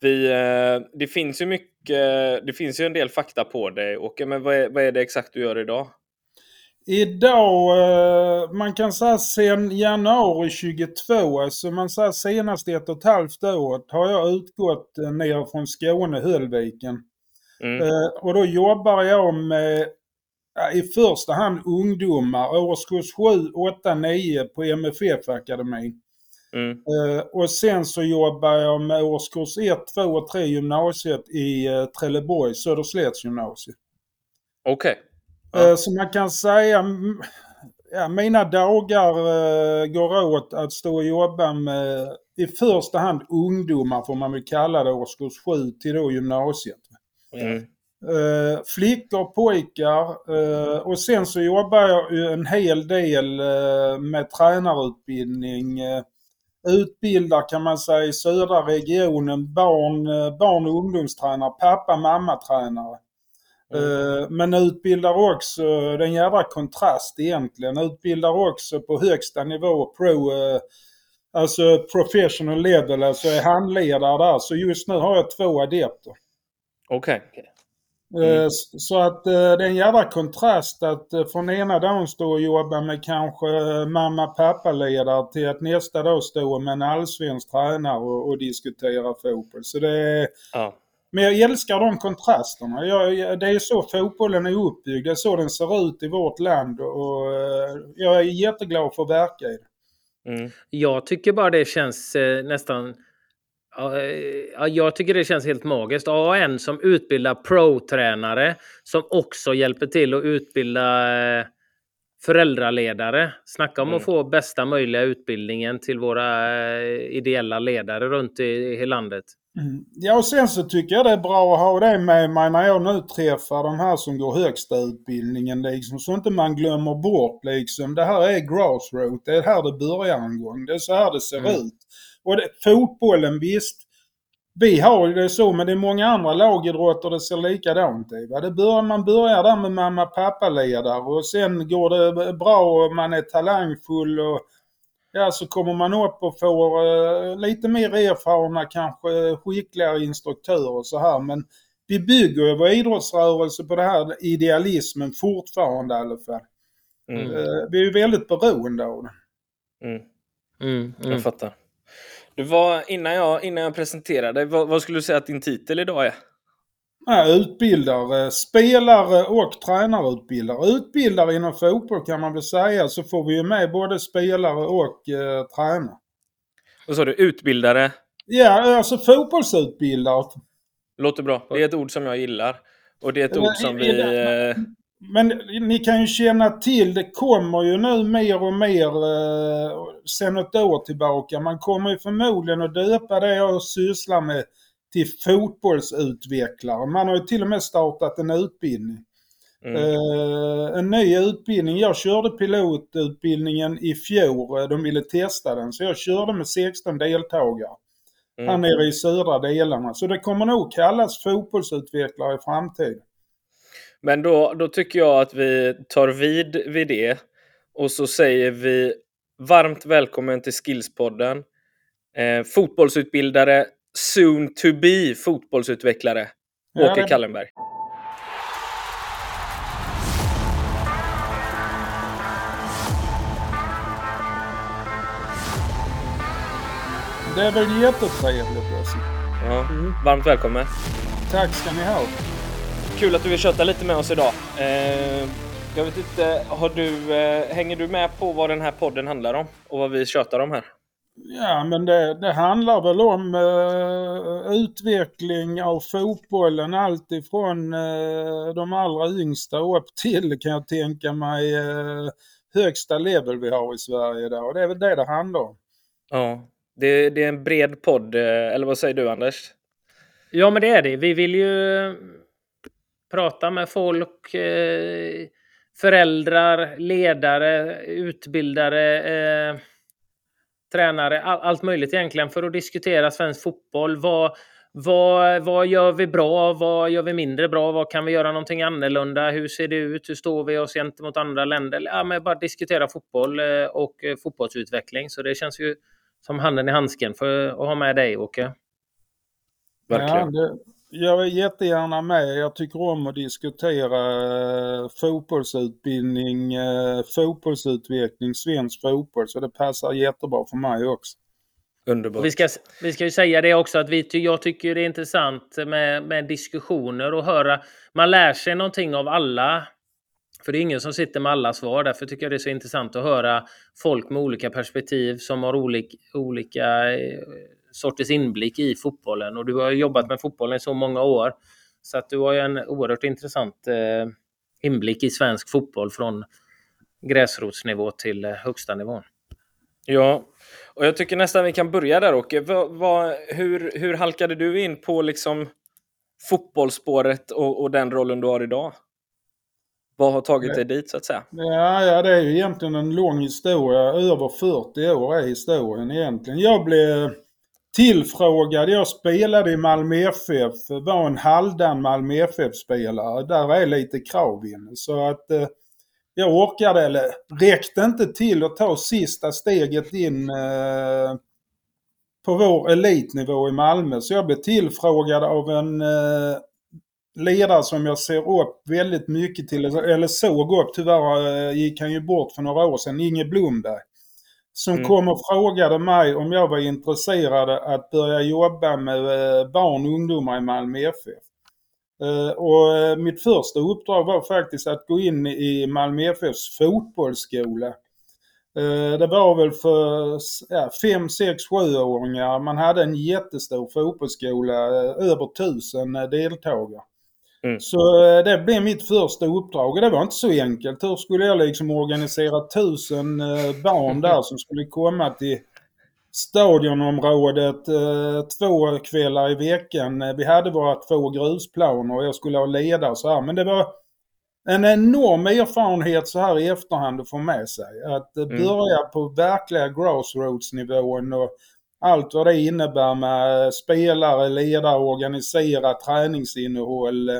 Vi, eh, det finns ju mycket, det finns ju en del fakta på dig Åke, men vad är, vad är det exakt du gör idag? Idag, eh, man kan säga sen januari 22, alltså man säger senaste ett och ett halvt året har jag utgått eh, ner från Skåne, Höllviken. Mm. Och då jobbar jag med i första hand ungdomar, årskurs 7, 8, 9 på MFF-akademin. Mm. Uh, och sen så jobbar jag med årskurs 1, 2 och 3 gymnasiet i uh, Trelleborg, Söderslätts gymnasium. Okej. Okay. Ja. Uh, så man kan säga, ja, mina dagar går åt att stå och jobba med i första hand ungdomar får man väl kalla det, årskurs 7 till då gymnasiet. Mm. Uh, flickor, pojkar uh, och sen så jobbar jag en hel del uh, med tränarutbildning. Utbildar kan man säga i södra regionen barn, barn och ungdomstränare, pappa, mamma-tränare. Mm. Men utbildar också, det är en jävla kontrast egentligen, utbildar också på högsta nivå, pro, alltså professional level, alltså är handledare där. Så just nu har jag två adepter. Okej. Okay. Mm. Eh, så att eh, det är en jävla kontrast att eh, från ena dagen stå och jobba med kanske mamma-pappa-ledare till att nästa dag stå med en allsvensk tränare och, och diskutera fotboll. Så det är... Ja. Men jag älskar de kontrasterna. Jag, det är så fotbollen är uppbyggd. Det är så den ser ut i vårt land och jag är jätteglad för att verka i det. Mm. Jag tycker bara det känns nästan Ja, jag tycker det känns helt magiskt. En som utbildar pro-tränare som också hjälper till att utbilda eh, föräldraledare. Snacka om mm. att få bästa möjliga utbildningen till våra eh, ideella ledare runt i, i landet. Mm. Ja, och sen så tycker jag det är bra att ha det med mig när jag nu träffar de här som går högsta utbildningen liksom. Så inte man glömmer bort liksom. Det här är grassroot. Det är här det börjar en gång. Det är så här det ser mm. ut. Och det, fotbollen visst, vi har det så men det är många andra lagidrotter det ser likadant ut. Det bör, man börjar där med mamma pappa ledare och sen går det bra och man är talangfull och ja, så kommer man upp och får uh, lite mer erfarna, kanske skickligare instruktörer och så här. Men vi bygger ju vår idrottsrörelse på det här idealismen fortfarande i alla fall. Mm. Uh, vi är ju väldigt beroende av det. Mm. Mm, jag fattar. Var, innan, jag, innan jag presenterade, vad, vad skulle du säga att din titel idag är? Ja, utbildare, spelare och tränarutbildare. Utbildare inom fotboll kan man väl säga så får vi ju med både spelare och eh, tränare. Vad sa du? Utbildare? Ja, alltså fotbollsutbildare. Låter bra. Det är ett ord som jag gillar. Och det är ett ord som vi... Eh, men ni kan ju känna till, det kommer ju nu mer och mer eh, sen ett år tillbaka. Man kommer ju förmodligen att döpa det jag sysslar med till fotbollsutvecklare. Man har ju till och med startat en utbildning. Mm. Uh, en ny utbildning. Jag körde pilotutbildningen i fjol. De ville testa den. Så jag körde med 16 deltagare. Mm. Här nere i södra delarna. Så det kommer nog kallas fotbollsutvecklare i framtiden. Men då, då tycker jag att vi tar vid vid det och så säger vi varmt välkommen till Skillspodden. Eh, fotbollsutbildare, soon to be fotbollsutvecklare, ja, Åke Kallenberg. Det är väl jättetrevligt alltså. Ja, mm. Varmt välkommen. Tack ska ni ha. Kul att du vill köta lite med oss idag. Eh, jag vet inte, har du, eh, hänger du med på vad den här podden handlar om och vad vi tjötar om här? Ja, men det, det handlar väl om uh, utveckling av fotbollen allt ifrån uh, de allra yngsta upp till, kan jag tänka mig, uh, högsta level vi har i Sverige idag. Och det är väl det det handlar om. Ja, det, det är en bred podd, eller vad säger du Anders? Ja, men det är det. Vi vill ju prata med folk, föräldrar, ledare, utbildare, eh, tränare, all, allt möjligt egentligen för att diskutera svensk fotboll. Vad, vad, vad gör vi bra? Vad gör vi mindre bra? Vad kan vi göra någonting annorlunda? Hur ser det ut? Hur står vi oss gentemot andra länder? Ja, men bara diskutera fotboll eh, och eh, fotbollsutveckling. Så det känns ju som handen i handsken för att ha med dig, Åke. Verkligen. Ja, det, jag är jättegärna med. Jag tycker om att diskutera eh, fotbollsutbildning, eh, fotbollsutveckling, svensk fotboll. Så det passar jättebra för mig också. Underbart. Vi ska, vi ska ju säga det också att vi, jag tycker det är intressant med, med diskussioner och höra. Man lär sig någonting av alla. För det är ingen som sitter med alla svar. Därför tycker jag det är så intressant att höra folk med olika perspektiv som har olik, olika eh, sorters inblick i fotbollen. Och du har jobbat med fotbollen i så många år. Så att du har ju en oerhört intressant eh, inblick i svensk fotboll från gräsrotsnivå till eh, högsta nivån. Ja, och jag tycker nästan vi kan börja där Åke. Vad, vad, hur, hur halkade du in på liksom fotbollsspåret och, och den rollen du har idag? Vad har tagit dig dit så att säga? Ja, ja, det är ju egentligen en lång historia. Över 40 år är historien egentligen. Jag blev tillfrågad. Jag spelade i Malmö FF. Var en halvdan Malmö FF-spelare. Där är lite krav inne. Så att eh, jag orkade, eller räckte inte till att ta sista steget in eh, på vår elitnivå i Malmö. Så jag blev tillfrågad av en eh, ledare som jag ser upp väldigt mycket till, eller såg upp, tyvärr eh, gick han ju bort för några år sedan, Inge Blomberg. Som Mm. kom och frågade mig om jag var intresserad att börja jobba med eh, barn och ungdomar i Malmö FF. Eh, Och eh, mitt första uppdrag var faktiskt att gå in i Malmö FFs fotbollsskola. Det var väl för ja, fem, sex, sjuåringar. Man hade en jättestor fotbollsskola, över tusen eh, deltagare. Mm. Så eh, det blev mitt första uppdrag och det var inte så enkelt. Hur skulle jag liksom organisera tusen eh, barn där som skulle komma till stadionområdet eh, två kvällar i veckan. Vi hade våra två grusplaner och jag skulle ha ledare så här. Men det var en enorm erfarenhet så här i efterhand att få med sig. Att Mm. börja på verkliga grassroots-nivån och allt vad det innebär med spelare, ledare, organisera träningsinnehåll. eh,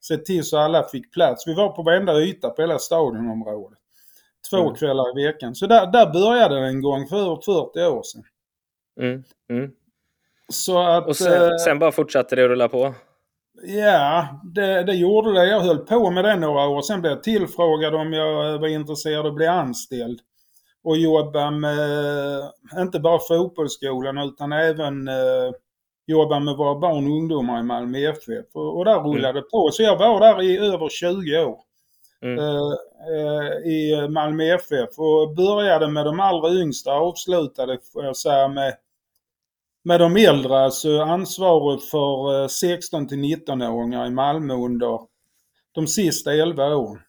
Se till så alla fick plats. Vi var på varenda yta på hela stadionområdet. Två Mm. kvällar i veckan. Så där, där började det en gång för över 40 år sedan. Mm, mm. Så att... Och sen, eh, sen bara fortsatte det att rulla på? Ja, det, det gjorde det. Jag höll på med det några år. Sen blev jag tillfrågad om jag var intresserad av att bli anställd. Och jobba med, inte bara fotbollsskolan utan även eh, jobba med våra barn och ungdomar i Malmö FF. Och, och där rullade det på. Så jag var där i över 20 år. Mm. Eh, eh, I Malmö FF. Och började med de allra yngsta. Avslutade, får jag säga, med med de äldre, alltså ansvaret för eh, 16 till 19-åringar i Malmö under de sista 11 åren.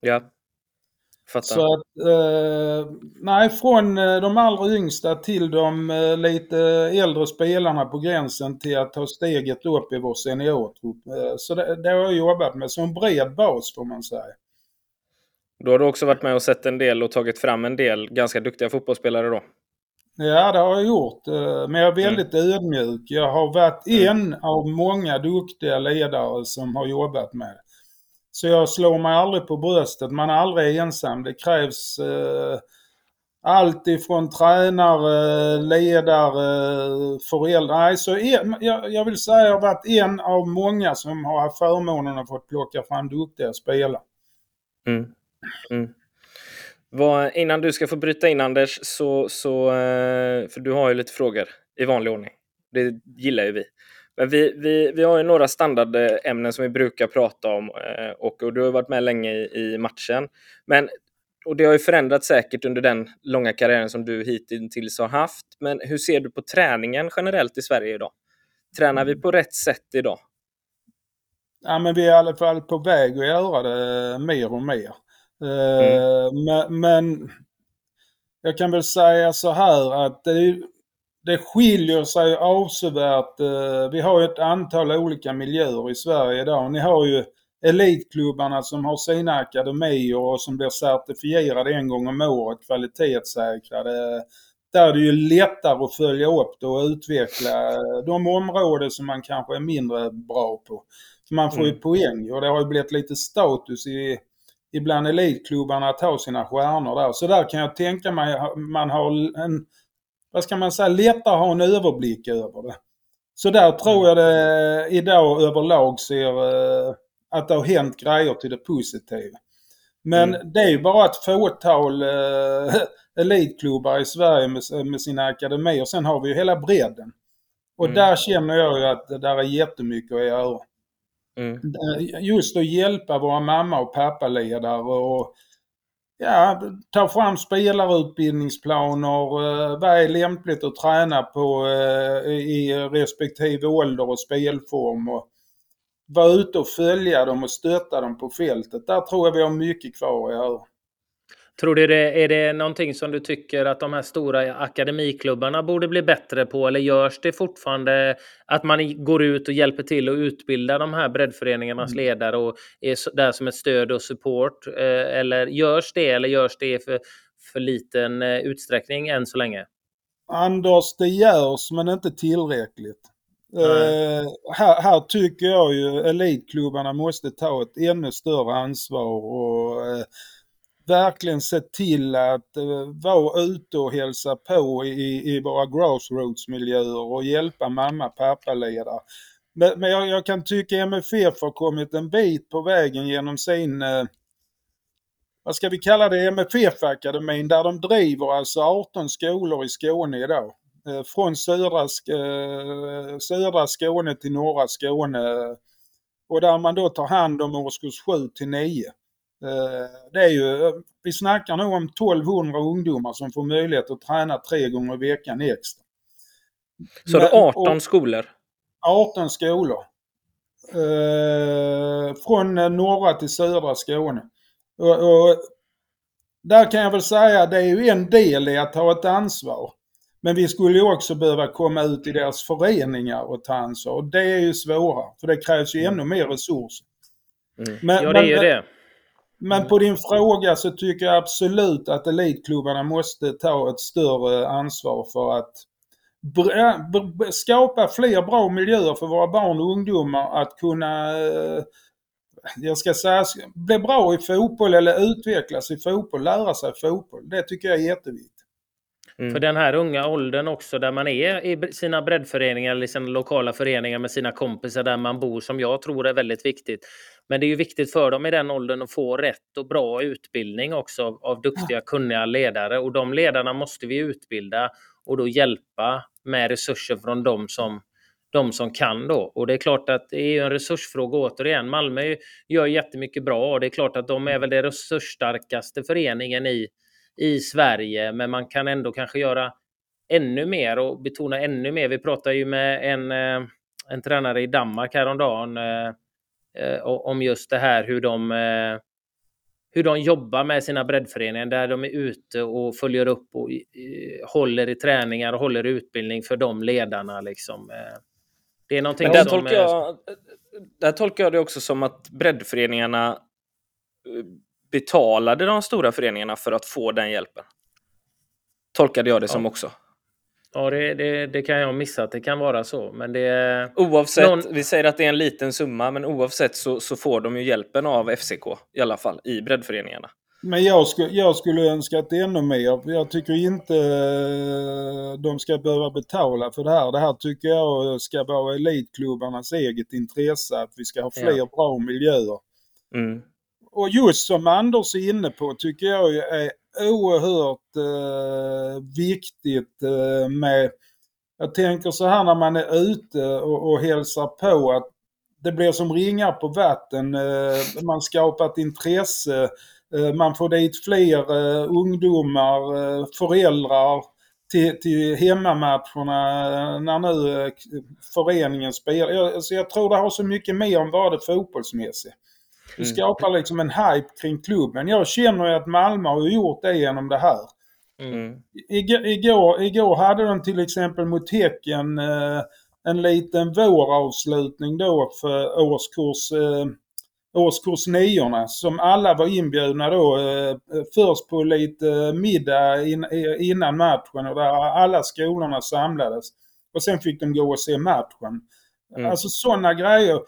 Ja. Fattar. Så att, eh, nej, från eh, de allra yngsta till de eh, lite äldre spelarna på gränsen till att ta steget upp i vår seniortrupp. Eh, så det, det har jag jobbat med som en bred bas får man säga. Då har du också varit med och sett en del och tagit fram en del ganska duktiga fotbollsspelare då? Ja, det har jag gjort. Men jag är väldigt ödmjuk. Jag har varit en av många duktiga ledare som har jobbat med det. Så jag slår mig aldrig på bröstet. Man är aldrig ensam. Det krävs eh, allt ifrån tränare, ledare, föräldrar. Nej, så en, jag, jag vill säga att jag har varit en av många som har haft förmånen att få plocka fram duktiga spelare. Mm. Mm. Vad, innan du ska få bryta in Anders, så, så, eh, för du har ju lite frågor i vanlig ordning. Det gillar ju vi. Men vi, vi, vi har ju några standardämnen som vi brukar prata om eh, och, och du har varit med länge i, i matchen. Men, och det har ju förändrats säkert under den långa karriären som du hittills har haft. Men hur ser du på träningen generellt i Sverige idag? Tränar vi på rätt sätt idag? Ja, men vi är i alla fall på väg att göra det mer och mer. Eh, men, men jag kan väl säga så här att det, det skiljer sig avsevärt. Eh, vi har ett antal olika miljöer i Sverige idag. Ni har ju elitklubbarna som har sina akademier och som blir certifierade en gång om året, kvalitetssäkrade. Där är det ju lättare att följa upp det och utveckla de områden som man kanske är mindre bra på. Man får ju Mm. poäng och det har ju blivit lite status i, ibland elitklubbarna att ha sina stjärnor där. Så där kan jag tänka mig att man har en, vad ska man säga, lättare att ha en överblick över det. Så där tror jag det idag överlag ser eh, att det har hänt grejer till det positiva. Men Mm. det är ju bara ett fåtal eh, elitklubbar i Sverige med, med sina akademier. Sen har vi ju hela bredden. Och Mm. där känner jag ju att det där är jättemycket att göra. Mm. Eh, Just att hjälpa våra mamma och pappaledare och ja, ta fram spelarutbildningsplaner. Eh, vad är lämpligt att träna på eh, i respektive ålder och spelform. Och vara ute och följa dem och stötta dem på fältet. Där tror jag vi har mycket kvar i år. Tror du det, är det någonting som du tycker att de här stora akademiklubbarna borde bli bättre på? Eller görs det fortfarande att man går ut och hjälper till att utbilda de här breddföreningarnas Mm. ledare och är där som ett stöd och support? Eh, Eller görs det eller görs det för, för liten eh, utsträckning än så länge? Anders, det görs men inte tillräckligt. Eh, här, här tycker jag ju elitklubbarna måste ta ett ännu större ansvar och eh, verkligen se till att eh, vara ute och hälsa på i, i våra grassroots-miljöer och hjälpa mamma pappa-ledare. Men, men jag, jag kan tycka MFF har kommit en bit på vägen genom sin eh, vad ska vi kalla det, MFF-akademin där de driver alltså 18 skolor i Skåne idag. Eh, från södra, södra Skåne till norra Skåne. Och där man då tar hand om årskurs 7 till 9. Eh, Det är ju, vi snackar nog om 1200 ungdomar som får möjlighet att träna tre gånger i veckan extra. Så det är 18 och- skolor? 18 skolor. Eh, från eh, norra till södra Skåne. Och, och där kan jag väl säga, det är ju en del i att ta ett ansvar. Men vi skulle ju också behöva komma ut i deras föreningar och ta ansvar. Och det är ju svårare, för det krävs ju ännu mer resurser. Mm. Men, Ja, det är ju men- det. Men på din fråga så tycker jag absolut att elitklubbarna måste ta ett större ansvar för att skapa fler bra miljöer för våra barn och ungdomar att kunna, eh, jag ska säga, bli bra i fotboll eller utvecklas i fotboll, lära sig fotboll. Det tycker jag är jätteviktigt. Mm. För den här unga åldern också där man är i sina breddföreningar eller sina lokala föreningar med sina kompisar där man bor som jag tror är väldigt viktigt. Men det är ju viktigt för dem i den åldern att få rätt och bra utbildning också av, av duktiga, kunniga ledare och de ledarna måste vi utbilda och då hjälpa med resurser från de som de som kan då. Och det är klart att det är en resursfråga återigen. Malmö gör jättemycket bra och det är klart att de är väl den resursstarkaste föreningen i, i Sverige, men man kan ändå kanske göra ännu mer och betona ännu mer. Vi pratade ju med en, eh, en tränare i Danmark häromdagen eh, eh, om just det här hur de, eh, hur de jobbar med sina breddföreningar där de är ute och följer upp och eh, håller i träningar och håller i utbildning för de ledarna. Liksom. Det är någonting Men där som... tolkar, jag, där tolkar jag det också som att breddföreningarna betalade de stora föreningarna för att få den hjälpen. Tolkade jag det som Ja. också. Ja, det, det, det kan jag missa att det kan vara så. Men det... Oavsett, Någon- vi säger att det är en liten summa, men oavsett så, så får de ju hjälpen av FCK i alla fall i breddföreningarna. Men jag skulle, jag skulle önska att ännu mer. Jag tycker inte eh, de ska behöva betala för det här. Det här tycker jag ska vara elitklubbarnas eget intresse. Att vi ska ha fler Ja. bra miljöer. Mm. Och just som Anders är inne på tycker jag ju är oerhört eh, viktigt eh, med... Jag tänker så här när man är ute och, och hälsar på att det blir som ringar på vatten. Eh, man skapar ett intresse. Eh, man får dit fler eh, ungdomar, eh, föräldrar till, till hemmamatcherna eh, när nu eh, föreningen spelar. Jag, alltså jag tror det har så mycket mer än bara det fotbollsmässiga. Det Mm. skapar liksom en hype kring klubben. Jag känner ju att Malmö har gjort det genom det här. Mm. Igår, igår, igår hade de till exempel mot Häcken eh, en liten våravslutning då för årskurs, eh, årskurs niorna som alla var inbjudna då. Eh, först på lite middag in, innan matchen och där alla skolorna samlades. Och sen fick de gå och se matchen. Mm. Alltså sådana grejer.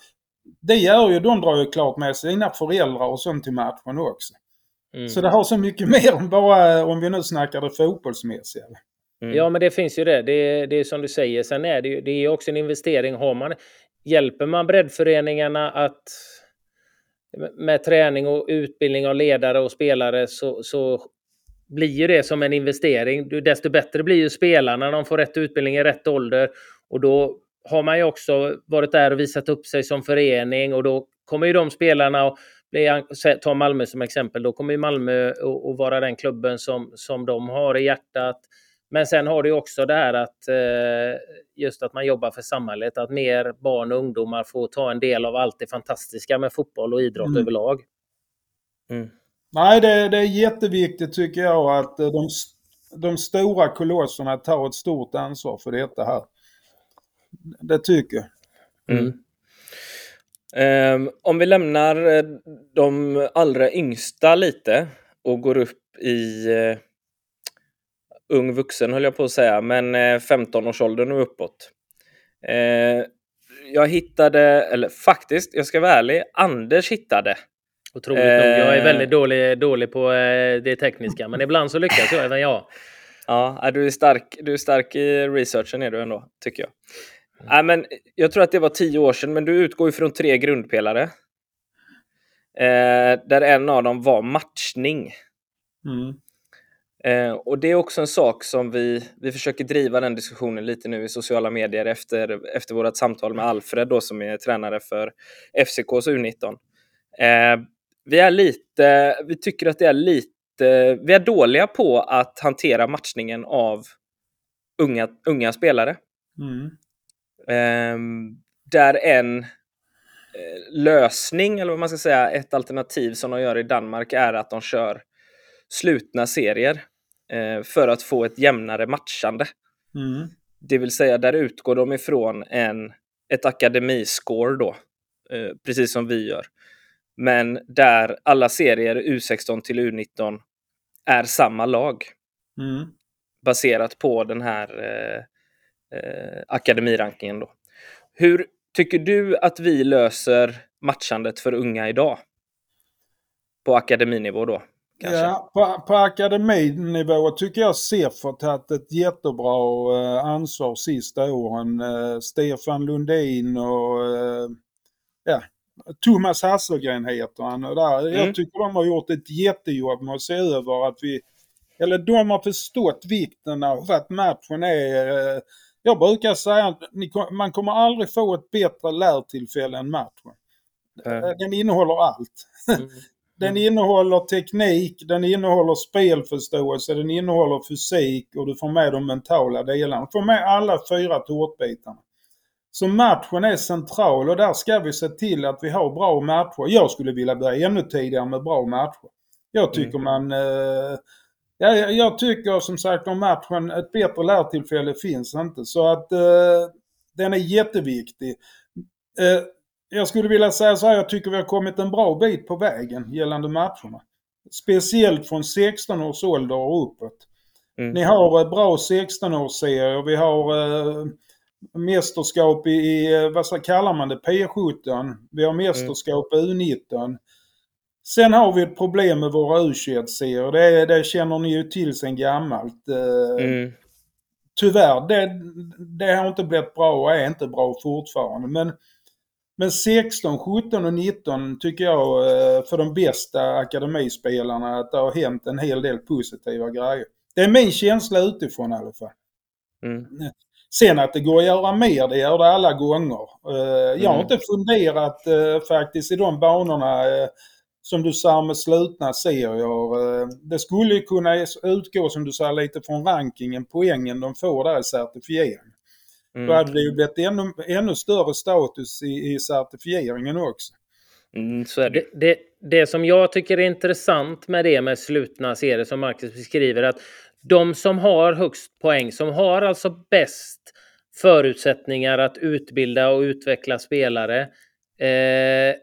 Det gör ju, de drar ju klart med sina föräldrar och sånt till matchen också. Mm. Så det har så mycket mer än bara, om vi nu snackar det fotbollsmässiga. Mm. Ja, men det finns ju det. Det, det är som du säger. Sen är det ju det är också en investering. Har man, hjälper man breddföreningarna att med träning och utbildning av ledare och spelare så, så blir ju det som en investering. Desto bättre blir ju spelarna när de får rätt utbildning i rätt ålder. Och då har man ju också varit där och visat upp sig som förening och då kommer ju de spelarna och bli, ta Malmö som exempel, då kommer ju Malmö att vara den klubben som, som de har i hjärtat. Men sen har du också det här att eh, just att man jobbar för samhället, att mer barn och ungdomar får ta en del av allt det fantastiska med fotboll och idrott mm. överlag. Mm. Nej, det, det, är jätteviktigt tycker jag att de, de stora kolosserna tar ett stort ansvar för detta här. Det tycker jag. Mm. Um, om vi lämnar eh, de allra yngsta lite och går upp i uh, ung vuxen höll jag på att säga, men 15-årsåldern och uppåt. Eh, jag hittade, eller faktiskt, jag ska vara ärlig, Anders hittade. Otroligt eh, nog. Jag är väldigt dålig, dålig på eh, det tekniska, men ibland så lyckas jag, även jag. Ja, du är, stark, du är stark i researchen är du ändå, tycker jag. Mm. Nej, men jag tror att det var tio år sedan, men du utgår ju från tre grundpelare. Eh, där en av dem var matchning. Mm. Eh, och det är också en sak som vi, vi försöker driva den diskussionen lite nu i sociala medier efter, efter vårt samtal med Alfred då, som är tränare för FCKs U19. Eh, vi är lite, vi tycker att det är lite, vi är dåliga på att hantera matchningen av unga, unga spelare. Mm. Eh, där en eh, lösning, eller vad man ska säga, ett alternativ som de gör i Danmark är att de kör slutna serier eh, för att få ett jämnare matchande. Mm. Det vill säga, där utgår de ifrån en, ett akademiscore då, eh, precis som vi gör. Men där alla serier U16 till U19 är samma lag. Mm. Baserat på den här eh, akademirankingen då. Hur tycker du att vi löser matchandet för unga idag? På akademinivå då? Kanske. Ja, på, på akademinivå tycker jag har tagit ett jättebra eh, ansvar sista åren. Eh, Stefan Lundin och eh, ja, Thomas Hasselgren heter han. Och där, mm. Jag tycker de har gjort ett jättejobb med att se över att vi, eller de har förstått vikten av att matchen är eh, jag brukar säga att man kommer aldrig få ett bättre lärtillfälle än matchen. Mm. Den innehåller allt. Mm. Den innehåller teknik, den innehåller spelförståelse, den innehåller fysik och du får med de mentala delarna. Du får med alla fyra tårtbitarna. Så matchen är central och där ska vi se till att vi har bra matcher. Jag skulle vilja börja ännu tidigare med bra matcher. Jag tycker mm. man... Eh, ja, jag tycker som sagt om matchen, ett bättre lärtillfälle finns inte. Så att eh, den är jätteviktig. Eh, jag skulle vilja säga så här, jag tycker vi har kommit en bra bit på vägen gällande matcherna. Speciellt från 16 års ålder och uppåt. Mm. Ni har eh, bra 16-årsserier, vi har eh, mästerskap i, i, eh, vad kallar man det, P17. Vi har mästerskap mm. U19. Sen har vi ett problem med våra U21-serier. Det, det känner ni ju till sen gammalt. Eh, mm. Tyvärr, det, det har inte blivit bra och är inte bra fortfarande. Men men 16, 17 och 19 tycker jag eh, för de bästa akademispelarna att det har hänt en hel del positiva grejer. Det är min känsla utifrån i alla fall. Mm. Sen att det går att göra mer, det gör det alla gånger. Eh, jag har mm. inte funderat faktiskt i de banorna som du sa med slutna serier. Det skulle kunna utgå som du sa lite från rankingen, poängen de får där i certifiering. Mm. Då hade det ju blivit ännu, ännu större status i, i certifieringen också. Mm, så det. Det, det, det, som jag tycker är intressant med det med slutna serier som Marcus beskriver att de som har högst poäng, som har alltså bäst förutsättningar att utbilda och utveckla spelare eh,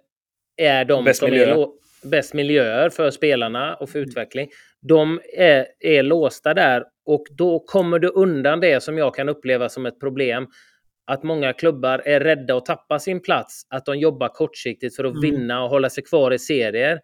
är de bäst som miljö. är bäst miljöer för spelarna och för mm. utveckling. De är, är låsta där och då kommer du undan det som jag kan uppleva som ett problem. Att många klubbar är rädda att tappa sin plats. Att de jobbar kortsiktigt för att mm. vinna och hålla sig kvar i serier. Mm.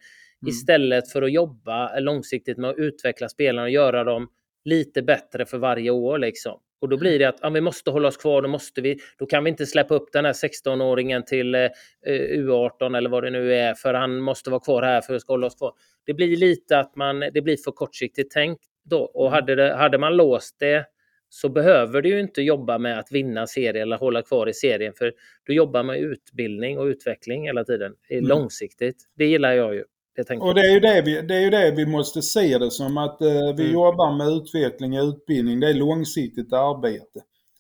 Istället för att jobba långsiktigt med att utveckla spelarna och göra dem lite bättre för varje år liksom. Och då blir det att ja, vi måste hålla oss kvar, då, måste vi, då kan vi inte släppa upp den här 16-åringen till eh, U18 eller vad det nu är, för han måste vara kvar här för att hålla oss kvar. Det blir lite att man, det blir för kortsiktigt tänkt då. Och mm. hade, det, hade man låst det så behöver du inte jobba med att vinna serien eller hålla kvar i serien, för du jobbar med utbildning och utveckling hela tiden, mm. långsiktigt. Det gillar jag ju. Det och det är, ju det, vi, det är ju det vi måste se det som att eh, vi mm. jobbar med utveckling och utbildning. Det är långsiktigt arbete.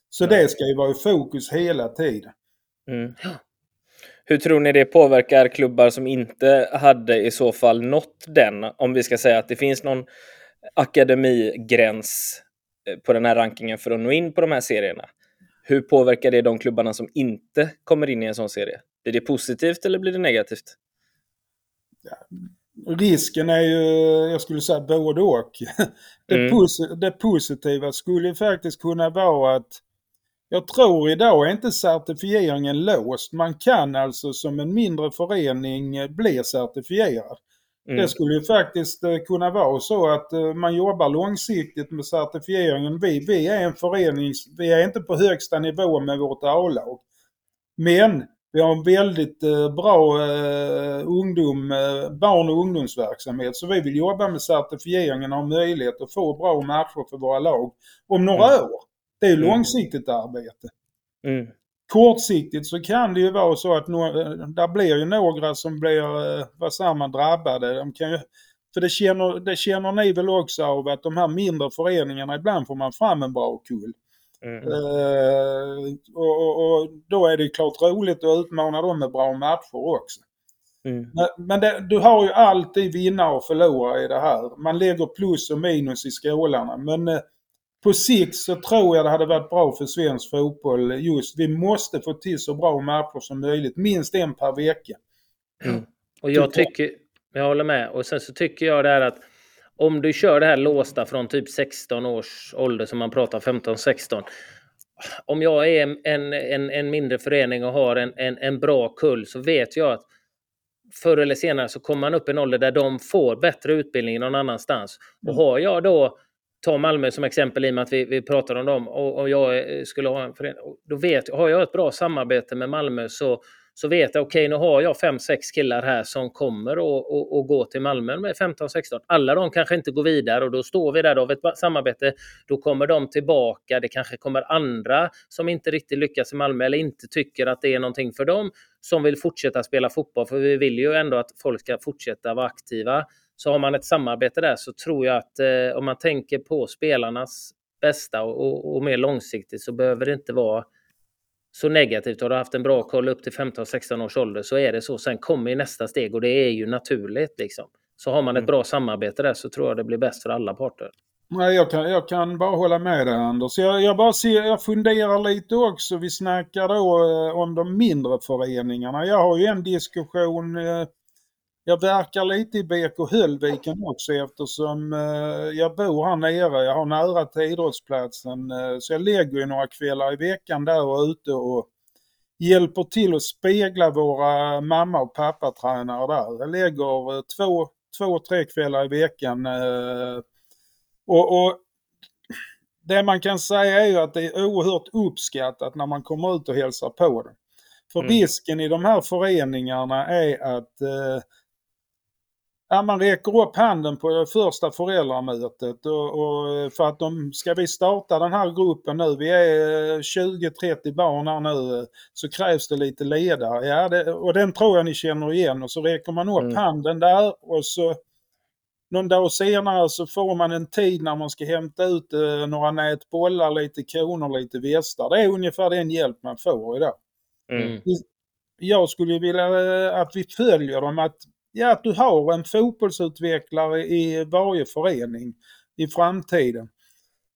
Så mm. det ska ju vara i fokus hela tiden. Mm. Hur tror ni det påverkar klubbar som inte hade i så fall nått den? Om vi ska säga att det finns någon akademigräns eh, på den här rankingen för att nå in på de här serierna. Hur påverkar det de klubbarna som inte kommer in i en sån serie? Blir det positivt eller blir det negativt? Risken är ju, jag skulle säga både och. Det, mm. pos det positiva skulle faktiskt kunna vara att jag tror idag är inte certifieringen låst. Man kan alltså som en mindre förening bli certifierad. Mm. Det skulle ju faktiskt eh, kunna vara så att eh, man jobbar långsiktigt med certifieringen. Vi, vi är en förening, vi är inte på högsta nivå med vårt A-lag. Men vi har en väldigt eh, bra eh, ungdom, eh, barn och ungdomsverksamhet så vi vill jobba med certifieringen och ha möjlighet att få bra matcher för våra lag om några mm. år. Det är mm. långsiktigt arbete. Mm. Kortsiktigt så kan det ju vara så att no där blir ju några som blir, vad säger man, drabbade. De kan ju, för det känner, det känner ni väl också av att de här mindre föreningarna, ibland får man fram en bra kull. Mm. Och, och, och, då är det klart roligt att utmana dem med bra matcher också. Mm. Men, men det, du har ju alltid vinnare och förlorare i det här. Man lägger plus och minus i skålarna. Men uh, på sikt så tror jag det hade varit bra för svensk fotboll just. Vi måste få till så bra matcher som möjligt. Minst en per vecka. Mm. Och jag tycker, jag håller med. Och sen så tycker jag det här att om du kör det här låsta från typ 16 års ålder som man pratar 15-16. Om jag är en, en, en mindre förening och har en, en, en bra kull så vet jag att förr eller senare så kommer man upp i en ålder där de får bättre utbildning någon annanstans. Och mm. har jag då, ta Malmö som exempel i och med att vi, vi pratar om dem, och, och jag skulle ha en förening, då vet har jag ett bra samarbete med Malmö så så vet jag, okej okay, nu har jag fem sex killar här som kommer att gå till Malmö med 15-16. Alla de kanske inte går vidare och då står vi där av ett samarbete. Då kommer de tillbaka. Det kanske kommer andra som inte riktigt lyckas i Malmö eller inte tycker att det är någonting för dem som vill fortsätta spela fotboll. För vi vill ju ändå att folk ska fortsätta vara aktiva. Så har man ett samarbete där så tror jag att eh, om man tänker på spelarnas bästa och, och, och mer långsiktigt så behöver det inte vara så negativt. Har du haft en bra koll upp till 15-16 års ålder så är det så. Sen kommer nästa steg och det är ju naturligt. Liksom. Så har man ett mm. bra samarbete där så tror jag det blir bäst för alla parter. Nej, jag kan, jag kan bara hålla med dig Anders. Jag, jag, bara ser, jag funderar lite också. Vi snackar då eh, om de mindre föreningarna. Jag har ju en diskussion eh, jag verkar lite i BK Höllviken också eftersom eh, jag bor här nere. Jag har nära till idrottsplatsen. Eh, så jag lägger ju några kvällar i veckan där och ute och hjälper till att spegla våra mamma och pappatränare där. Jag lägger eh, två, två, tre kvällar i veckan. Och, och det man kan säga är ju att det är oerhört uppskattat när man kommer ut och hälsar på det. För mm. risken i de här föreningarna är att eh, Ja, man räcker upp handen på första föräldramötet och, och, för att de, ska vi starta den här gruppen nu, vi är 20-30 barn här nu, så krävs det lite ledare. Ja, det, och den tror jag ni känner igen och så räcker man upp mm. handen där och så någon dag senare så får man en tid när man ska hämta ut eh, några nät bollar, lite koner, lite västar. Det är ungefär den hjälp man får idag. Mm. Jag skulle vilja eh, att vi följer dem, att ja, att du har en fotbollsutvecklare i varje förening i framtiden.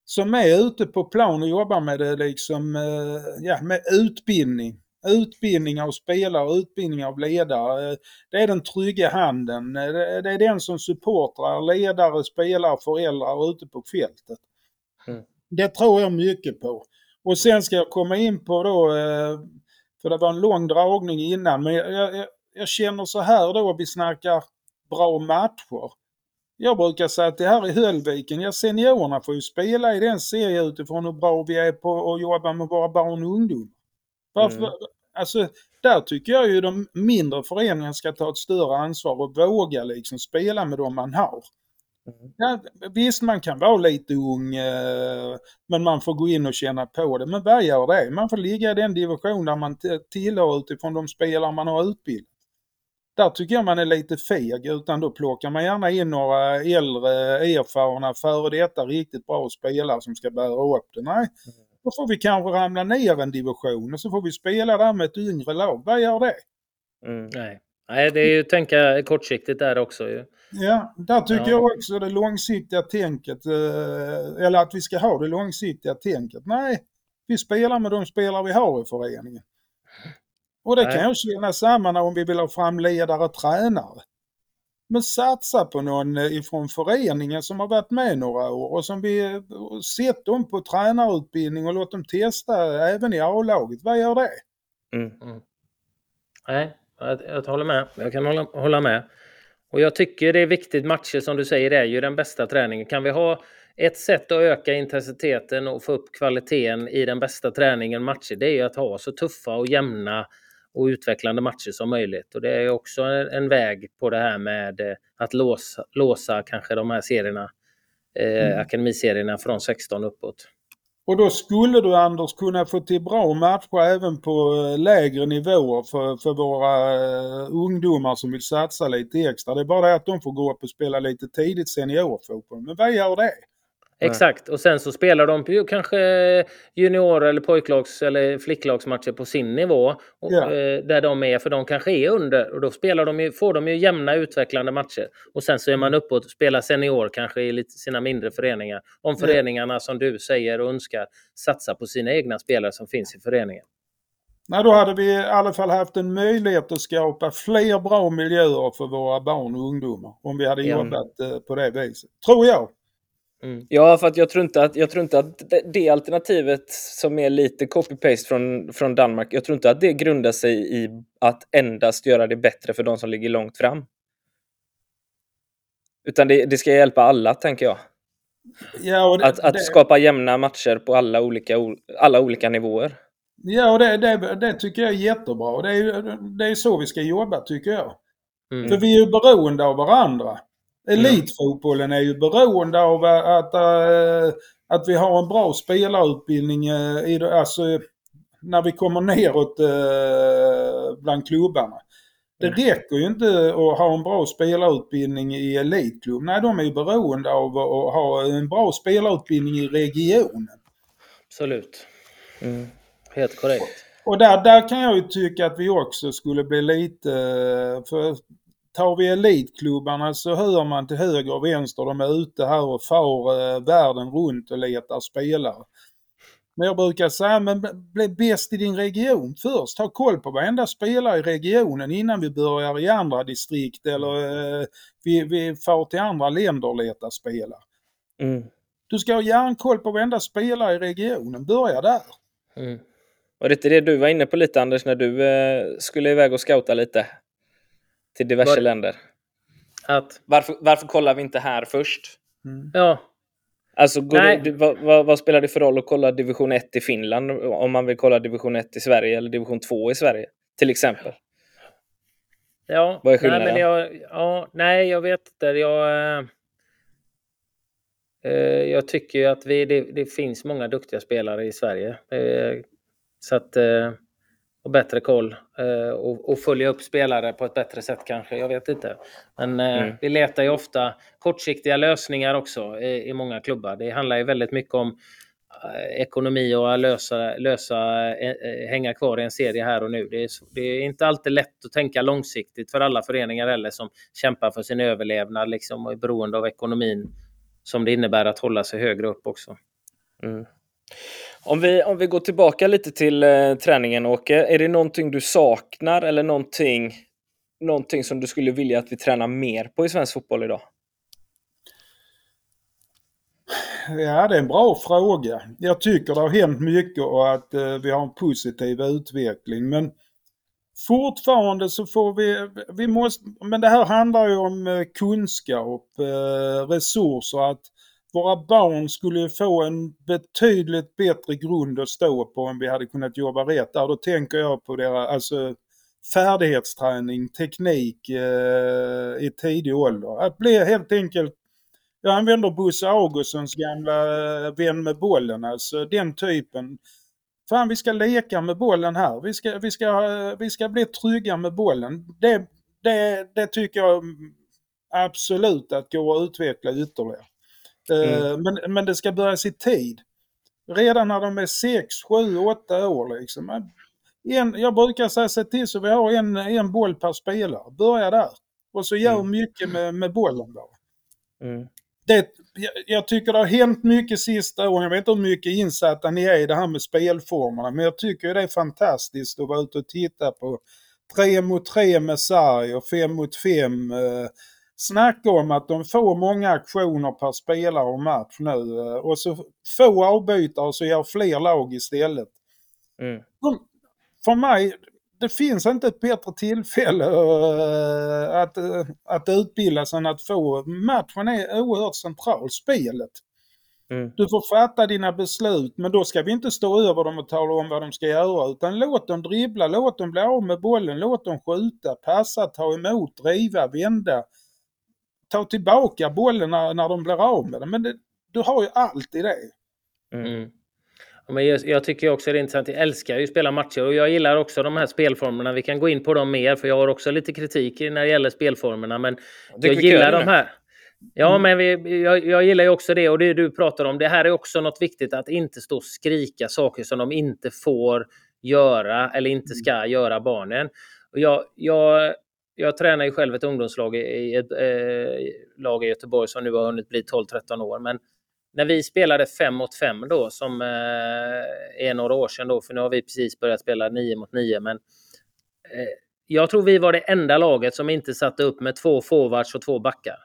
Som är ute på plan och jobbar med det liksom, eh, ja, med utbildning. Utbildning av spelare, utbildning av ledare. Det är den trygga handen. Det är den som supportrar, ledare, spelare, föräldrar ute på fältet. Mm. Det tror jag mycket på. Och sen ska jag komma in på då, eh, för det var en lång dragning innan, men jag, jag, jag känner så här då, vi snackar bra matcher. Jag brukar säga att det här i Höllviken, ja seniorerna får ju spela i den serien utifrån hur bra vi är på att jobba med våra barn och ungdomar. Varför, Mm. Alltså, där tycker jag ju de mindre föreningarna ska ta ett större ansvar och våga liksom spela med dem man har. Mm. Ja, visst, man kan vara lite ung, eh, men man får gå in och känna på det. Men vad gör det? Man får ligga i den division där man tillhör utifrån de spelare man har utbildat. Där tycker jag man är lite feg, utan då plockar man gärna in några äldre, erfarna, före detta riktigt bra spelare som ska bära upp det. Nej, då får vi kanske ramla ner en division och så får vi spela där med ett yngre lag. Vad gör det? Mm. Nej. Nej, det är ju att tänka kortsiktigt där också ju. Ja, där tycker Ja. jag också det långsiktiga tänket, eh, eller att vi ska ha det långsiktiga tänket. Nej, vi spelar med de spelare vi har i föreningen. Och det Nej. kan jag känna samma om vi vill ha fram ledare och tränare. Men satsa på någon eh, ifrån föreningen som har varit med några år och som vi och sett dem på tränarutbildning och låt dem testa även i A-laget. Vad gör det? Mm. Nej, jag, jag håller med. Jag kan hålla, hålla med. Och jag tycker det är viktigt. Matcher som du säger är ju den bästa träningen. Kan vi ha ett sätt att öka intensiteten och få upp kvaliteten i den bästa träningen matcher, det är ju att ha så tuffa och jämna och utvecklande matcher som möjligt. Och det är också en, en väg på det här med eh, att låsa, låsa kanske de här serierna, eh, Mm. akademiserierna från 16 uppåt. Och då skulle du Anders kunna få till bra matcher även på eh, lägre nivåer för, för våra eh, ungdomar som vill satsa lite extra. Det är bara det att de får gå upp och spela lite tidigt seniorfotboll. Men vad gör det? Exakt, och sen så spelar de ju kanske junior eller pojklags eller flicklagsmatcher på sin nivå. Och, Ja. eh, Där de är, för de kanske är under. Och då spelar de ju, får de ju jämna utvecklande matcher. Och sen så är man uppe och spelar senior kanske i lite, sina mindre föreningar. Om Ja. föreningarna som du säger och önskar satsar på sina egna spelare som finns i föreningen. Nej, då hade vi i alla fall haft en möjlighet att skapa fler bra miljöer för våra barn och ungdomar. Om vi hade Ja. jobbat eh, på det viset. Tror jag. Mm. Ja, för att jag tror inte att, jag tror inte att det, det alternativet som är lite copy-paste från, från Danmark, jag tror inte att det grundar sig i att endast göra det bättre för de som ligger långt fram. Utan det, det ska hjälpa alla, tänker jag. Ja, det, Att, att skapa jämna matcher på alla olika, alla olika nivåer. ja, och det, det, det tycker jag är jättebra. Och Det är, det är så vi ska jobba tycker jag. Mm. För vi är ju beroende av varandra. Elitfotbollen är ju beroende av att, äh, att vi har en bra spelarutbildning äh, i, alltså, när vi kommer neråt äh, bland klubbarna. Det Mm. räcker ju inte att ha en bra spelarutbildning i elitklubb. Nej, de är ju beroende av att ha en bra spelarutbildning i regionen. Absolut. Mm. Helt korrekt. Och där, där kan jag ju tycka att vi också skulle bli lite... För tar vi elitklubbarna så hör man till höger och vänster. De är ute här och far eh, världen runt och letar spelare. Men jag brukar säga, men bli bäst i din region först. Ha koll på varenda spelare i regionen innan vi börjar i andra distrikt eller eh, vi, vi far till andra länder och letar spelare. Mm. Du ska ha järnkoll på varenda spelare i regionen. Börja där. Mm. Var det inte det du var inne på lite Anders när du eh, skulle iväg och scouta lite? Till diverse Var- länder. Att, Varför, varför kollar vi inte här först? ja, Alltså, går Nej. det, vad, vad, vad spelar det för roll att kolla division 1 i Finland om man vill kolla division 1 i Sverige eller division 2 i Sverige? Till exempel. Ja, Vad är nej, skillnaden? men jag, ja, nej, jag vet inte. Jag, eh, eh, jag tycker ju att vi, det, det finns många duktiga spelare i Sverige. Eh, så att, eh, och bättre koll eh, och, och följa upp spelare på ett bättre sätt kanske. Jag vet inte. Men eh, Mm. vi letar ju ofta kortsiktiga lösningar också i, i många klubbar. Det handlar ju väldigt mycket om eh, ekonomi och att lösa, lösa hänga kvar i en serie här och nu. Det är, det är inte alltid lätt att tänka långsiktigt för alla föreningar heller som kämpar för sin överlevnad liksom, och är beroende av ekonomin som det innebär att hålla sig högre upp också. Mm. Om, vi, om vi går tillbaka lite till eh, träningen, Åke. Är det någonting du saknar eller någonting, någonting som du skulle vilja att vi tränar mer på i svensk fotboll idag? Ja, det är en bra fråga. Jag tycker det har hänt mycket och att eh, vi har en positiv utveckling. Men fortfarande så får vi, vi måste, men det här handlar ju om eh, kunskap, eh, resurser, att våra barn skulle få en betydligt bättre grund att stå på om vi hade kunnat jobba rätt där. Då tänker jag på deras, alltså färdighetsträning, teknik eh, i tidig ålder. Att bli helt enkelt, jag använder Bosse Augustssons gamla eh, vän med bollen, alltså den typen. Fan vi ska leka med bollen här, vi ska, vi ska, eh, vi ska bli trygga med bollen. Det, det, det tycker jag absolut att gå och utveckla ytterligare. Eh, mm. Men, men det ska börjas i tid. Redan när de är 6, 7, 8 år liksom. En, jag brukar säga se till så vi har en, en boll per spelare. Börja där. Och så gör mm. mycket med, med bollen då. Mm. Det, jag, jag, tycker det har hänt mycket sista åren. Jag vet inte hur mycket insatta ni är i det här med spelformerna. Men jag tycker det är fantastiskt att vara ute och titta på 3 mot 3 med sarg och 5 mot 5. Eh, Snacka om att de får många aktioner per spelare och match nu. Eh, och så få avbytare så gör fler lag istället. Mm. för mig, det finns inte ett bättre tillfälle uh, att, uh, att utbildas än att få. Matchen är oerhört central, spelet. Mm. Du får fatta dina beslut men då ska vi inte stå över dem och tala om vad de ska göra utan låt dem dribbla, låt dem bli av med bollen, låt dem skjuta, passa, ta emot, driva, vända ta tillbaka bollen när, när de blir av med den. Men det, du har ju alltid det. Mm. Men jag, jag, tycker också det är intressant. Jag älskar ju att spela matcher och jag gillar också de här spelformerna. Vi kan gå in på dem mer för jag har också lite kritik när det gäller spelformerna. Men jag gillar de här. Ja, mm. men vi, jag, jag, gillar ju också det och det du pratar om. Det här är också något viktigt att inte stå och skrika saker som de inte får göra eller inte ska mm. göra barnen. Och jag, jag jag tränar ju själv ett ungdomslag i ett eh, lag i Göteborg som nu har hunnit bli 12-13 år. Men när vi spelade 5 mot 5 då, som eh, är några år sedan då, för nu har vi precis börjat spela 9 mot 9, men eh, jag tror vi var det enda laget som inte satte upp med två forwards och två backar.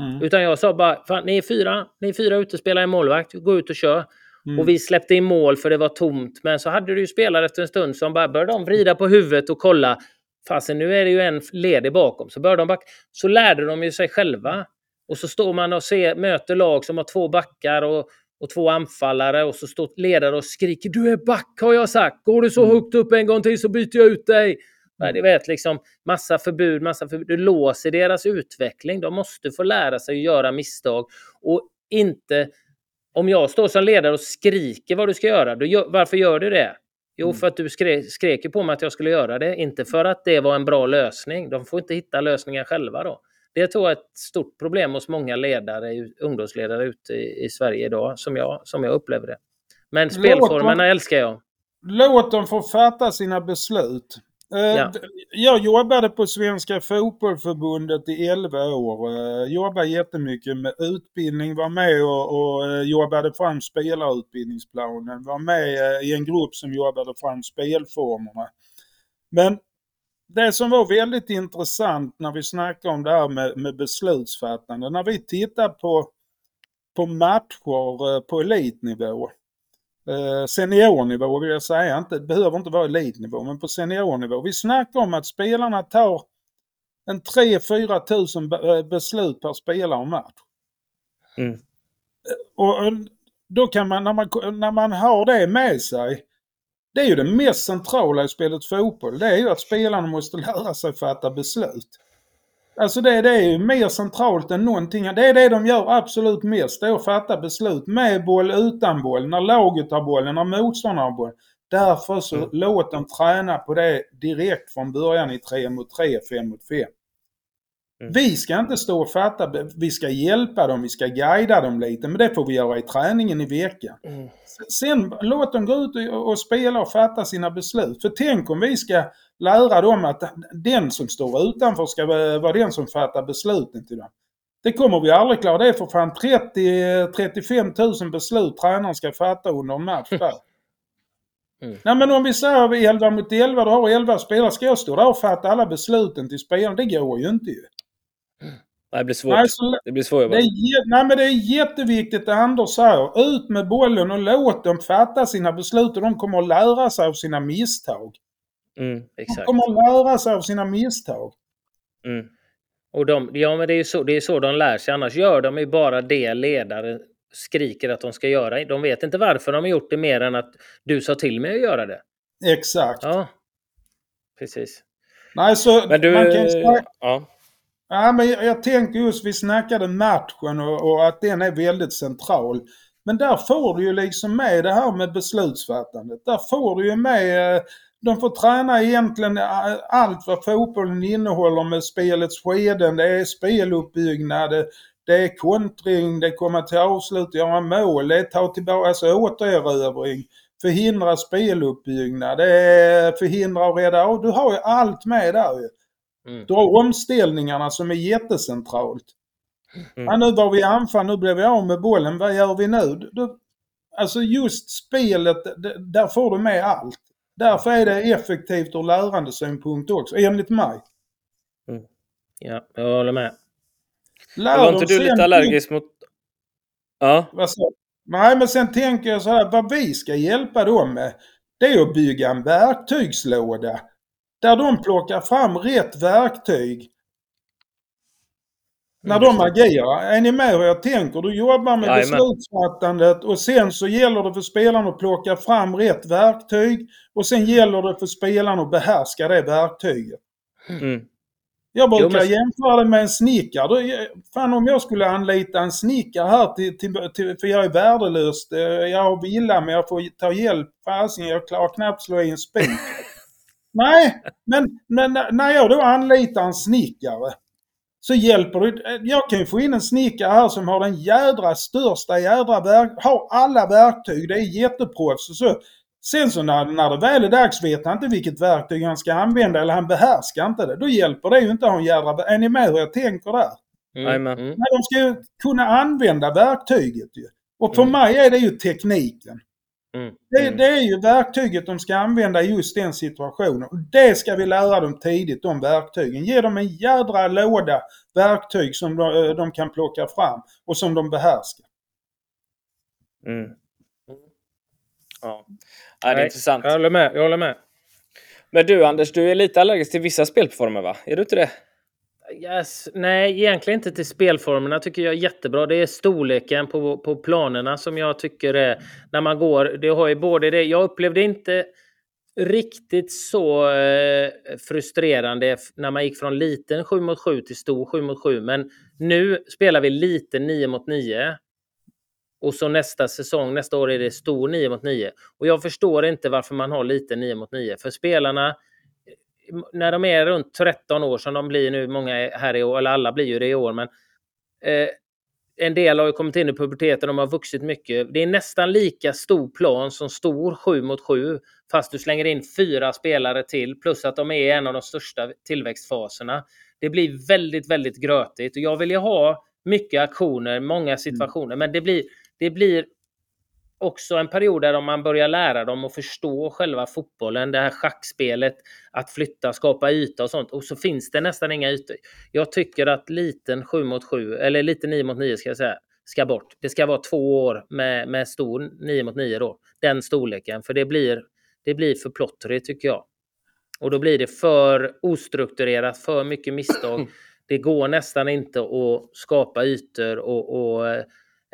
Mm. Utan jag sa bara, ni är fyra, ni är fyra utespelare i målvakt, gå ut och kör. Mm. Och vi släppte in mål för det var tomt. Men så hade du ju spelare efter en stund som bara började de vrida på huvudet och kolla fasen nu är det ju en ledig bakom. Så börjar de backa. Så lärde de ju sig själva. Och så står man och ser, möter lag som har två backar och, och två anfallare och så står ledare och skriker du är back har jag sagt. Går du så mm. högt upp en gång till så byter jag ut dig. Nej, det vet liksom massa förbud, massa förbud. Du låser deras utveckling. De måste få lära sig att göra misstag och inte om jag står som ledare och skriker vad du ska göra, då, varför gör du det? Jo, mm. för att du skrek, skrek på mig att jag skulle göra det. Inte för att det var en bra lösning. De får inte hitta lösningar själva då. Det tror jag är ett stort problem hos många ledare, ungdomsledare ute i, i Sverige idag, som jag, som jag upplever det. Men spelformerna dem, älskar jag. Låt dem få fatta sina beslut. Eh, ja. Jag jobbade på Svenska Fotbollförbundet i 11 år. Eh, jobbade jättemycket med utbildning, var med och, och eh, jobbade fram spelarutbildningsplanen, var med i en grupp som jobbade fram spelformerna. Men det som var väldigt intressant när vi snackade om det här med, med beslutsfattande, när vi tittar på, på matcher på elitnivå Eh, seniornivå vill jag säga, inte, det behöver inte vara elitnivå, men på seniornivå. Vi snackar om att spelarna tar en 3-4 tusen eh, beslut per spelare och match. Mm. Eh, och då kan man när, man, när man har det med sig, det är ju det mest centrala i spelet fotboll, det är ju att spelarna måste lära sig fatta beslut. Alltså det, det är ju mer centralt än någonting. Det är det de gör absolut mest. Det är att fatta beslut. Med boll, utan boll. När laget har bollen, när motståndaren har bollen. Därför så mm. låt dem träna på det direkt från början i 3 mot 3, 5 mot 5. Mm. Vi ska inte stå och fatta, vi ska hjälpa dem, vi ska guida dem lite, men det får vi göra i träningen i veckan. Mm. Sen låt dem gå ut och, och spela och fatta sina beslut. För tänk om vi ska lära dem att den som står utanför ska vara den som fattar besluten till dem. Det kommer vi aldrig klara. Det är för fan 30-35 000 beslut tränaren ska fatta under en match där. Mm. Nej men om vi säger 11 mot 11, du har 11 spelare. Ska jag stå där och fatta alla besluten till spelarna? Det går ju inte ju. Det blir svårt. Nej, så, det blir svårt. Det är, nej men det är jätteviktigt det Anders säger. Ut med bollen och låt dem fatta sina beslut och de kommer att lära sig av sina misstag. Mm. De Exakt. kommer att lära sig av sina misstag. Mm. Och de, ja, men det är ju så, det är så de lär sig. Annars gör de ju bara det ledare skriker att de ska göra. De vet inte varför de har gjort det mer än att du sa till mig att göra det. Exakt. Ja, precis. Nej, så Men du... man kan säga, Ja ja, men jag, jag tänker just, vi snackade matchen och, och att den är väldigt central. Men där får du ju liksom med det här med beslutsfattandet. Där får du ju med, eh, de får träna egentligen eh, allt vad fotbollen innehåller med spelets skeden. Det är speluppbyggnad, eh, det- är kontring, det är komma till avslut, göra mål, det är ta tillbaka, alltså återerövring, förhindra speluppbyggnad, det är förhindra och rädda av. Du har ju allt med där ju. Mm. Du har omställningarna som är jättecentralt. Mm. Ja, nu var vi i anfall, nu blev vi av med bollen. Vad gör vi nu? Du, alltså just spelet, där får du med allt. Därför är det effektivt ur lärandesynpunkt också, enligt mig. Ja, jag håller med. Lär Var inte du lite allergisk mot... Ja. Nej, men sen tänker jag så här, vad vi ska hjälpa dem med, det är att bygga en verktygslåda. Där de plockar fram rätt verktyg. När de agerar. Är ni med hur jag tänker? Du jobbar med Jajamän. beslutsfattandet och sen så gäller det för spelarna att plocka fram rätt verktyg. Och sen gäller det för spelarna att behärska det verktyget. Mm. Jag brukar Jo, men- jämföra det med en snickare. Fan om jag skulle anlita en snickare här till, till, till, för jag är värdelös. eh, Jag har villa men jag får ta hjälp. Fasen jag klarar knappt slå i en spik. Nej, men, men när jag då anlitar en snickare så hjälper det. Jag kan ju få in en snickare här som har den jädra största jädra verk, har alla verktyg. Det är jätteproffs och så. Sen så när, när det väl är dags vet han inte vilket verktyg han ska använda eller han behärskar inte det. Då hjälper det ju inte att ha en jädra... Är ni med hur jag tänker där? Mm. Mm. Nej, de ska ju kunna använda verktyget ju. Och för Mm. mig är det ju tekniken. Mm. Det, Mm. det är ju verktyget de ska använda i just den situationen. Och det ska vi lära dem tidigt, de verktygen. Ge dem en jädra låda verktyg som de, eh, de kan plocka fram och som de behärskar. Mm. Ja. ja, det är Nej, intressant. Jag håller med. Jag håller med. Men du Anders, du är lite allergisk till vissa spelformer va? Är du inte det? Yes. Nej, egentligen inte till spelformerna tycker jag är jättebra. Det är storleken på, på planerna som jag tycker är när man går. Det har ju både det. Jag upplevde inte riktigt så eh, frustrerande när man gick från liten 7 mot 7 till stor 7 mot 7. Men nu spelar vi liten 9 mot 9. Och så nästa säsong, nästa år är det stor 9 mot 9. Och jag förstår inte varför man har liten 9 mot 9. För spelarna när de är runt 13 år som de blir nu, många är här i år, eller alla blir ju det i år, men eh, en del har ju kommit in i puberteten, de har vuxit mycket. Det är nästan lika stor plan som stor 7 mot 7, fast du slänger in fyra spelare till, plus att de är i en av de största tillväxtfaserna. Det blir väldigt, väldigt grötigt och jag vill ju ha mycket aktioner, många situationer, men det blir, det blir också en period där man börjar lära dem att förstå själva fotbollen, det här schackspelet, att flytta, skapa yta och sånt. Och så finns det nästan inga ytor. Jag tycker att liten 7 mot 7, eller liten 9 mot 9 ska jag säga, ska bort. Det ska vara två år med, med stor 9 mot 9 då. Den storleken, för det blir, det blir för plottrigt tycker jag. Och då blir det för ostrukturerat, för mycket misstag. Det går nästan inte att skapa ytor och, och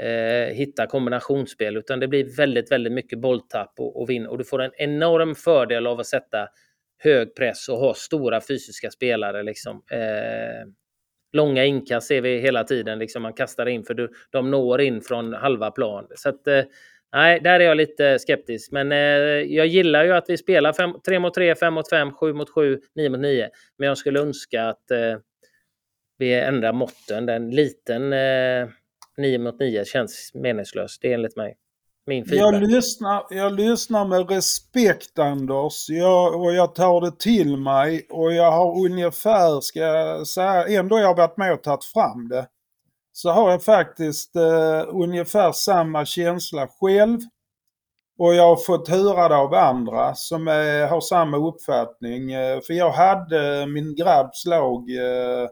eh, hitta kombinationsspel utan det blir väldigt, väldigt mycket bolltapp och, och vinn. Och du får en enorm fördel av att sätta hög press och ha stora fysiska spelare. Liksom. Eh, långa inkast ser vi hela tiden. Liksom man kastar in för du, de når in från halva plan. Så att, eh, nej, där är jag lite skeptisk. Men eh, jag gillar ju att vi spelar 3 mot 3, 5 mot 5, 7 mot 7, 9 mot 9. Men jag skulle önska att eh, vi ändrar måtten. Den liten eh, 9 mot 9 känns meningslös. Det är enligt mig. Min Jag feedback. lyssnar, jag lyssnar med respekt Anders jag, och jag tar det till mig och jag har ungefär, ska jag säga, ändå jag har varit med och tagit fram det. Så har jag faktiskt eh, ungefär samma känsla själv. Och jag har fått höra det av andra som eh, har samma uppfattning. Eh, för jag hade min grabbs lag eh,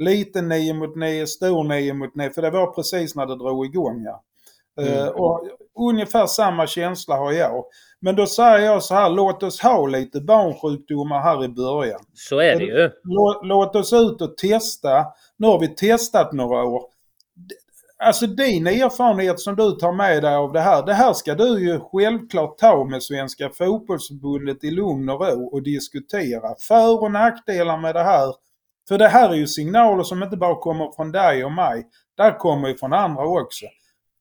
liten 9 mot 9, stor 9 mot 9, för det var precis när det drog igång. Ja. Eh, Mm. och ungefär samma känsla har jag. Men då säger jag så här, låt oss ha lite barnsjukdomar här i början. Så är det ju. Låt, låt oss ut och testa. Nu har vi testat några år. Alltså din erfarenhet som du tar med dig av det här, det här ska du ju självklart ta med Svenska fotbollsförbundet i lugn och ro och diskutera. För och nackdelar med det här. För det här är ju signaler som inte bara kommer från dig och mig. Det kommer ju från andra också.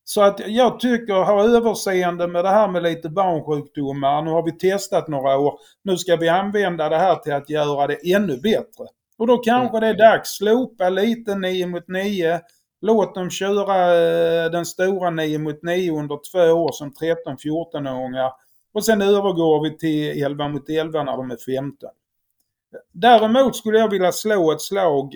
Så att jag tycker, ha överseende med det här med lite barnsjukdomar. Nu har vi testat några år. Nu ska vi använda det här till att göra det ännu bättre. Och då kanske det är dags. Slopa lite 9 mot 9. Låt dem köra eh, den stora 9 mot 9 under två år som 13-14-åringar. Och sen övergår vi till 11 mot 11 när de är 15. Däremot skulle jag vilja slå ett slag.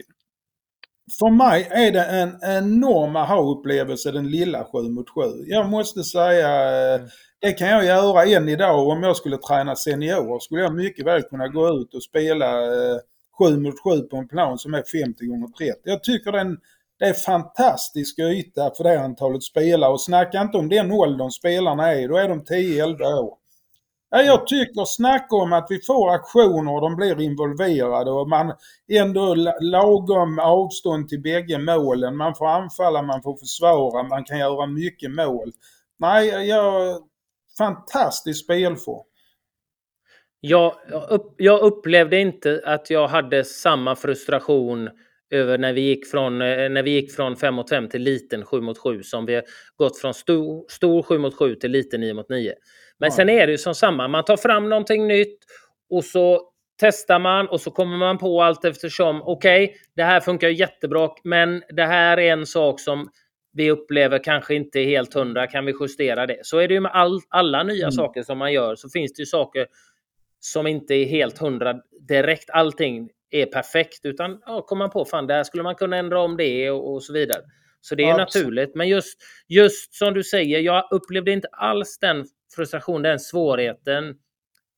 För mig är det en enorm aha-upplevelse den lilla 7 mot 7. Jag måste säga, eh, det kan jag göra än idag om jag skulle träna seniorer. Skulle jag mycket väl kunna gå ut och spela eh, 7 mot 7 på en plan som är 50 gånger 30. Jag tycker den, det är fantastisk yta för det antalet spelare och snacka inte om den åldern spelarna är, då är de 10-11 år. Jag tycker snacka om att vi får aktioner och de blir involverade och man ändå lagom avstånd till bägge målen. Man får anfalla, man får försvara, man kan göra mycket mål. Nej, jag... Fantastisk spelform. Jag, jag, upp, jag upplevde inte att jag hade samma frustration över när vi gick från, eh, när vi gick från 5 mot 5 till liten 7 mot 7 som vi har gått från stor, stor 7 mot 7 till liten 9 mot 9. Men Ja. sen är det ju som samma, man tar fram någonting nytt och så testar man och så kommer man på allt eftersom. Okej, det här funkar jättebra, men det här är en sak som vi upplever kanske inte helt hundra. Kan vi justera det? Så är det ju med all, alla nya Mm. saker som man gör så finns det ju saker som inte är helt hundra direkt. Allting är perfekt utan ja, kommer man på fan, där skulle man kunna ändra om det och, och så vidare. Så det är Absolut. naturligt. Men just, just som du säger, jag upplevde inte alls den frustration, den svårigheten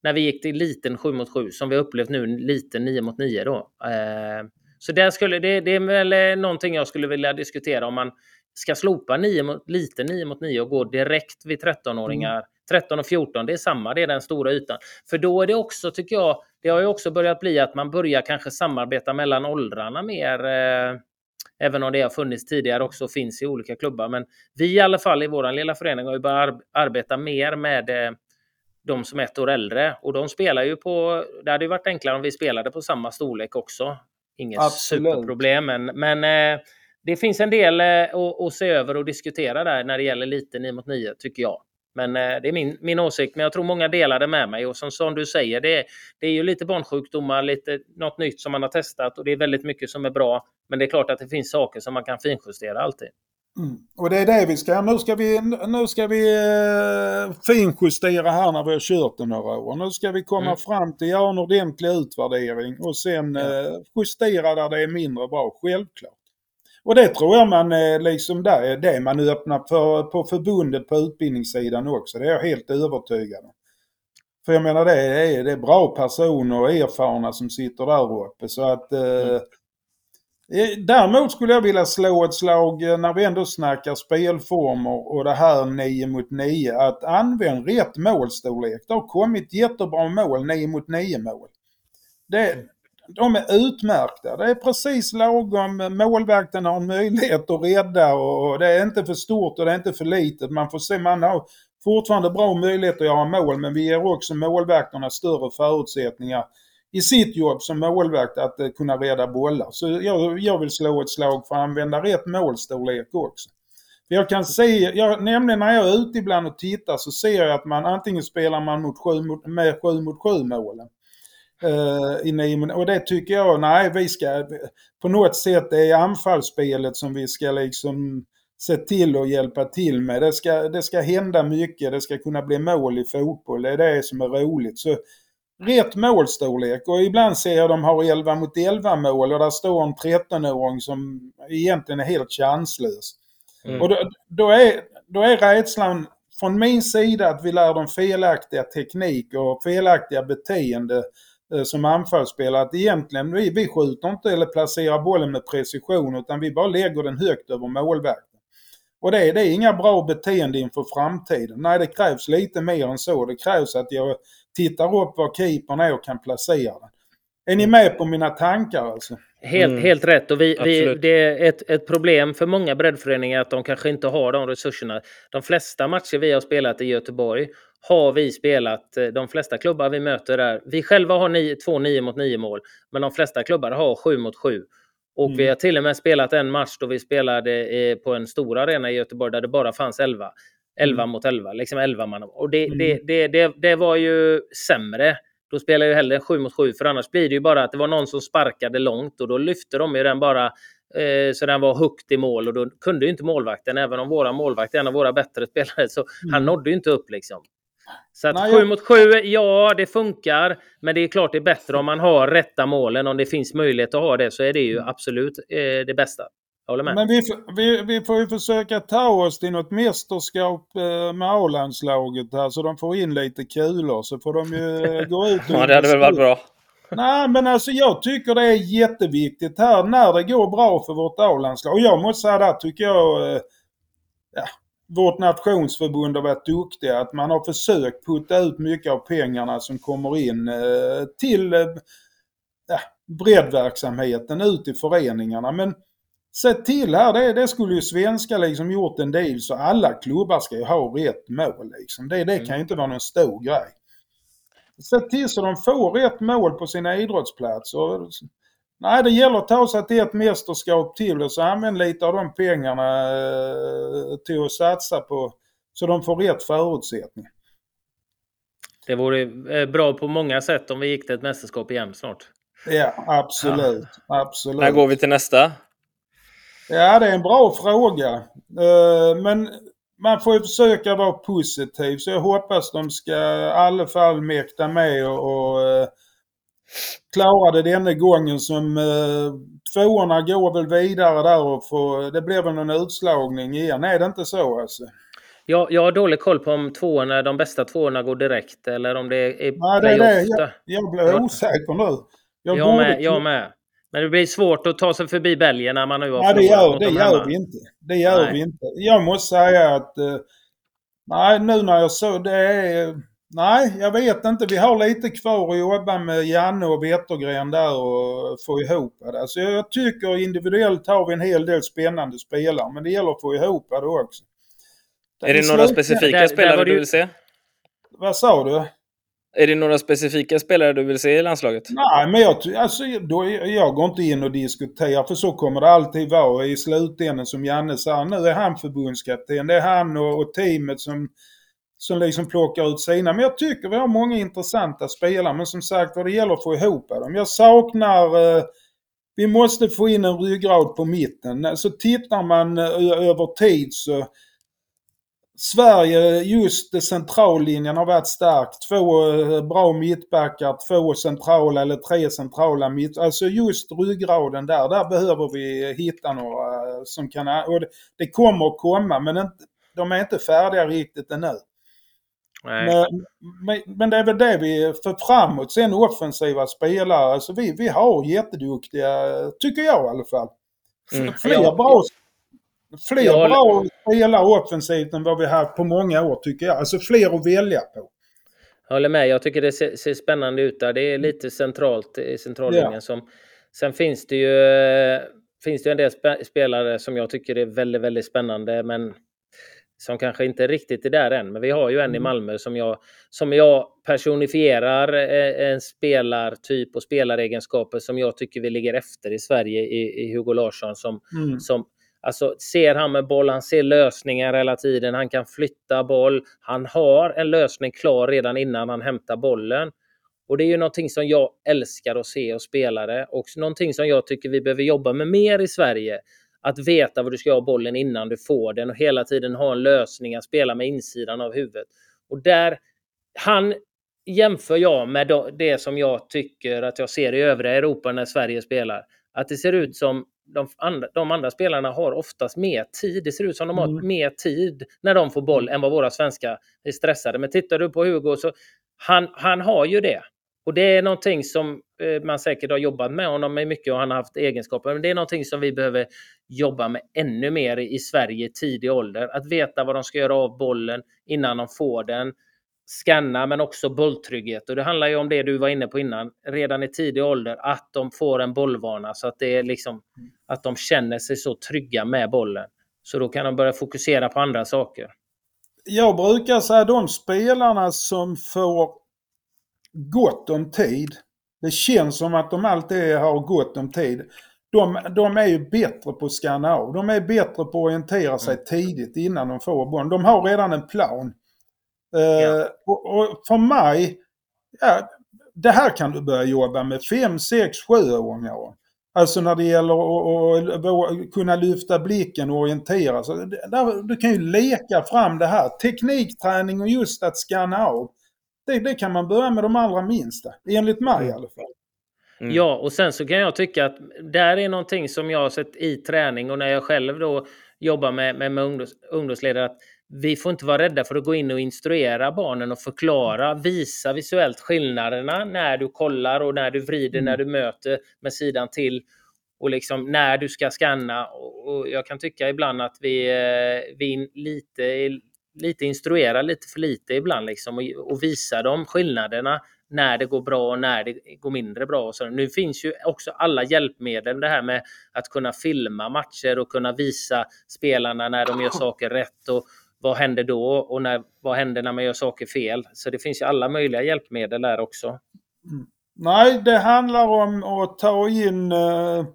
när vi gick till liten 7 mot 7 som vi upplevt nu liten 9 mot 9 då. Eh, så där skulle, det, det är väl eh, någonting jag skulle vilja diskutera om man ska slopa 9 mot, liten 9 mot 9 och gå direkt vid 13-åringar. 13 och 14, det är samma, det är den stora ytan. För då är det också, tycker jag, det har ju också börjat bli att man börjar kanske samarbeta mellan åldrarna mer. Eh, även om det har funnits tidigare också och finns i olika klubbar. Men vi i alla fall i vår lilla förening har ju börjat ar- arbeta mer med eh, de som är ett år äldre. Och de spelar ju på, det hade ju varit enklare om vi spelade på samma storlek också. Inget Absolut. superproblem, men, men eh, det finns en del eh, att, att se över och diskutera där när det gäller lite 9 mot 9, tycker jag. Men eh, det är min, min åsikt, men jag tror många delar det med mig. Och som, som du säger, det är, det är ju lite barnsjukdomar, lite något nytt som man har testat och det är väldigt mycket som är bra. Men det är klart att det finns saker som man kan finjustera alltid. Mm. Och det är det vi ska. Nu ska vi, nu ska vi eh, finjustera här när vi har kört det några år. Nu ska vi komma Mm. fram till, göra en ordentlig utvärdering och sen eh, justera där det är mindre bra, självklart. Och det tror jag man eh, liksom där är det man öppnar för på förbundet på utbildningssidan också. Det är jag helt övertygad om. För jag menar det är, det är bra personer och erfarna som sitter där uppe så att eh, Mm. Eh, Däremot skulle jag vilja slå ett slag eh, när vi ändå snackar spelformer och det här 9 mot 9 att använd rätt målstorlek. Det har kommit jättebra mål, 9 mot 9 mål. Det, de är utmärkta. Det är precis lagom. Målvakten har en möjlighet att rädda och det är inte för stort och det är inte för litet. Man får se, man har fortfarande bra möjlighet att göra mål men vi ger också målvakterna större förutsättningar i sitt jobb som målvakt att eh, kunna rädda bollar. Så jag, jag vill slå ett slag för att använda rätt målstorlek också. För jag kan se, jag, nämligen när jag är ute ibland och tittar så ser jag att man antingen spelar man mot sju mot, med 7 mot 7 målen. Eh, i nio min- och det tycker jag, nej vi ska på något sätt det är anfallsspelet som vi ska liksom se till att hjälpa till med. Det ska, det ska hända mycket, det ska kunna bli mål i fotboll, det är det som är roligt. Så rätt målstorlek och ibland ser jag de har 11 mot 11 mål och där står en 13-åring som egentligen är helt chanslös. Mm. Och då, då, är, då är rädslan från min sida att vi lär dem felaktiga teknik och felaktiga beteende eh, Eh, som anfallsspelare. Att egentligen, vi, vi skjuter inte eller placerar bollen med precision utan vi bara lägger den högt över målvakten. Och det, det är inga bra beteende inför framtiden. Nej, det krävs lite mer än så. Det krävs att jag tittar upp var keepern är och kan placera den. Är ni med på mina tankar alltså? Helt, mm. helt rätt. Och vi, vi, det är ett, ett problem för många breddföreningar att de kanske inte har de resurserna. De flesta matcher vi har spelat i Göteborg har vi spelat. Eh, de flesta klubbar vi möter där. Vi själva har nio, två 9 mot 9 mål, men de flesta klubbar har 7 mot 7. Och mm. vi har till och med spelat en match då vi spelade på en stor arena i Göteborg där det bara fanns 11. 11 mm. mot 11, liksom 11 man. Och det, mm. det, det, det, det var ju sämre. Då spelar jag hellre 7 mot 7 för annars blir det ju bara att det var någon som sparkade långt och då lyfte de ju den bara eh, så den var högt i mål och då kunde ju inte målvakten, även om våra målvakt är en av våra bättre spelare, så mm. han nådde ju inte upp liksom. Så att 7 mot 7, ja det funkar. Men det är klart det är bättre om man har rätta målen. Om det finns möjlighet att ha det så är det ju mm. absolut eh, det bästa. Jag håller med. Men vi, vi, vi får ju försöka ta oss till något mästerskap eh, med A-landslaget här så de får in lite kulor så får de ju eh, gå ut och Ja, det hade väl varit bra. Nej, men alltså jag tycker det är jätteviktigt här när det går bra för vårt A-landslag. Och jag måste säga där tycker jag ja, vårt nationsförbund har varit duktiga. Att man har försökt putta ut mycket av pengarna som kommer in eh, till eh, ja, breddverksamheten ut i föreningarna. Men se till här, det, det skulle ju svenska liksom gjort en del så alla klubbar ska ju ha rätt mål liksom. Det, det kan ju inte vara någon stor grej. Se till så de får rätt mål på sina idrottsplatser. Nej, det gäller att ta sig till ett mästerskap till och så använd lite av de pengarna eh, till att satsa på så de får rätt förutsättningar. Det vore eh, bra på många sätt om vi gick till ett mästerskap igen snart. Ja, absolut. Ja. absolut. När går vi till nästa? Ja, det är en bra fråga. Eh, men man får ju försöka vara positiv så jag hoppas de ska i alla fall mäkta med och klarade denna gången som eh, tvåorna går väl vidare där och får, det blir väl någon utslagning igen. Är det inte så alltså? Jag, jag har dålig koll på om tvåorna, de bästa tvåorna går direkt eller om det är Nej, det är det. Jag, jag blir osäker nu. Jag, jag, med, jag med. Men det blir svårt att ta sig förbi Belgien när man nu har Nej, det gör, det gör vi inte. Det gör nej. vi inte. Jag måste säga att... Uh, nej, nu när jag såg det är... Nej, jag vet inte. Vi har lite kvar att jobba med Janne och Wettergren där och få ihop det. Så jag tycker individuellt har vi en hel del spännande spelare, men det gäller att få ihop det också. är det några specifika där, spelare där du vill se? Vad sa du? Är det några specifika spelare du vill se i landslaget? Nej, men jag, alltså, då, jag går inte in och diskuterar för så kommer det alltid vara i slutändan som Janne sa. Nu är han förbundskapten. Det är han och, och teamet som som liksom plockar ut sina. Men jag tycker vi har många intressanta spelare. Men som sagt vad det gäller att få ihop dem. Jag saknar... Eh, vi måste få in en ryggrad på mitten. Så tittar man eh, över tid så... Sverige, just centrallinjen har varit stark. Två eh, bra mittbackar, två centrala eller tre centrala mitt... Alltså just ryggraden där, där behöver vi hitta några som kan... Och det, kommer att komma men inte, de är inte färdiga riktigt ännu. Men, men, det är väl det vi för framåt. Sen offensiva spelare. Alltså vi, vi har jätteduktiga, tycker jag i alla fall. Mm. Fler bra, fler ja. bra spelare offensivt än vad vi har på många år tycker jag. Alltså fler att välja på. Jag håller med. Jag tycker det ser, ser spännande ut där. Det är lite centralt i centrallinjen. Ja. Som, sen finns det ju finns det en del spelare som jag tycker är väldigt, väldigt spännande. Men som kanske inte riktigt är där än. Men vi har ju en mm. i Malmö som jag, som jag personifierar eh, en spelartyp och spelaregenskaper som jag tycker vi ligger efter i Sverige i, i Hugo Larsson. Som, mm. som, alltså, ser han med boll, han ser lösningar hela tiden, han kan flytta boll. Han har en lösning klar redan innan han hämtar bollen. Och det är ju någonting som jag älskar att se och spelare och någonting som jag tycker vi behöver jobba med mer i Sverige att veta vad du ska göra bollen innan du får den och hela tiden ha en lösning att spela med insidan av huvudet. Och där, han jämför jag med det som jag tycker att jag ser i övriga Europa när Sverige spelar. Att det ser ut som de andra, de andra spelarna har oftast mer tid. Det ser ut som de har mm. mer tid när de får boll än vad våra svenska är stressade. Men tittar du på Hugo så han, han har ju det. Och det är någonting som eh, man säkert har jobbat med honom med mycket och han har haft egenskaper. Men det är någonting som vi behöver jobba med ännu mer i Sverige i tidig ålder. Att veta vad de ska göra av bollen innan de får den. Scanna men också bolltrygghet. Och det handlar ju om det du var inne på innan. Redan i tidig ålder att de får en bollvana så att det är liksom att de känner sig så trygga med bollen. Så då kan de börja fokusera på andra saker. Jag brukar säga de spelarna som får gott om tid. Det känns som att de alltid har gott om tid. De, de är ju bättre på att scanna av. De är bättre på att orientera sig mm. tidigt innan de får bollen. De har redan en plan. Uh, ja. och, och, för mig, ja, det här kan du börja jobba med 5, 6, 7-åringar. Alltså när det gäller att kunna lyfta blicken och orientera sig. Du kan ju leka fram det här. Teknikträning och just att scanna av. Det, det kan man börja med de allra minsta. Enligt mig i mm. alla fall. Mm. Ja, och sen så kan jag tycka att där är någonting som jag har sett i träning och när jag själv då jobbar med, med, med ungdoms, ungdomsledare. Att vi får inte vara rädda för att gå in och instruera barnen och förklara, visa visuellt skillnaderna när du kollar och när du vrider, mm. när du möter med sidan till och liksom när du ska scanna. Och jag kan tycka ibland att vi, eh, vi lite, lite instruerar lite för lite ibland liksom och, och visar dem skillnaderna när det går bra och när det går mindre bra. Och så. Nu finns ju också alla hjälpmedel, det här med att kunna filma matcher och kunna visa spelarna när de gör saker rätt och vad händer då och när, vad händer när man gör saker fel. Så det finns ju alla möjliga hjälpmedel där också. Mm. Nej, det handlar om att ta in uh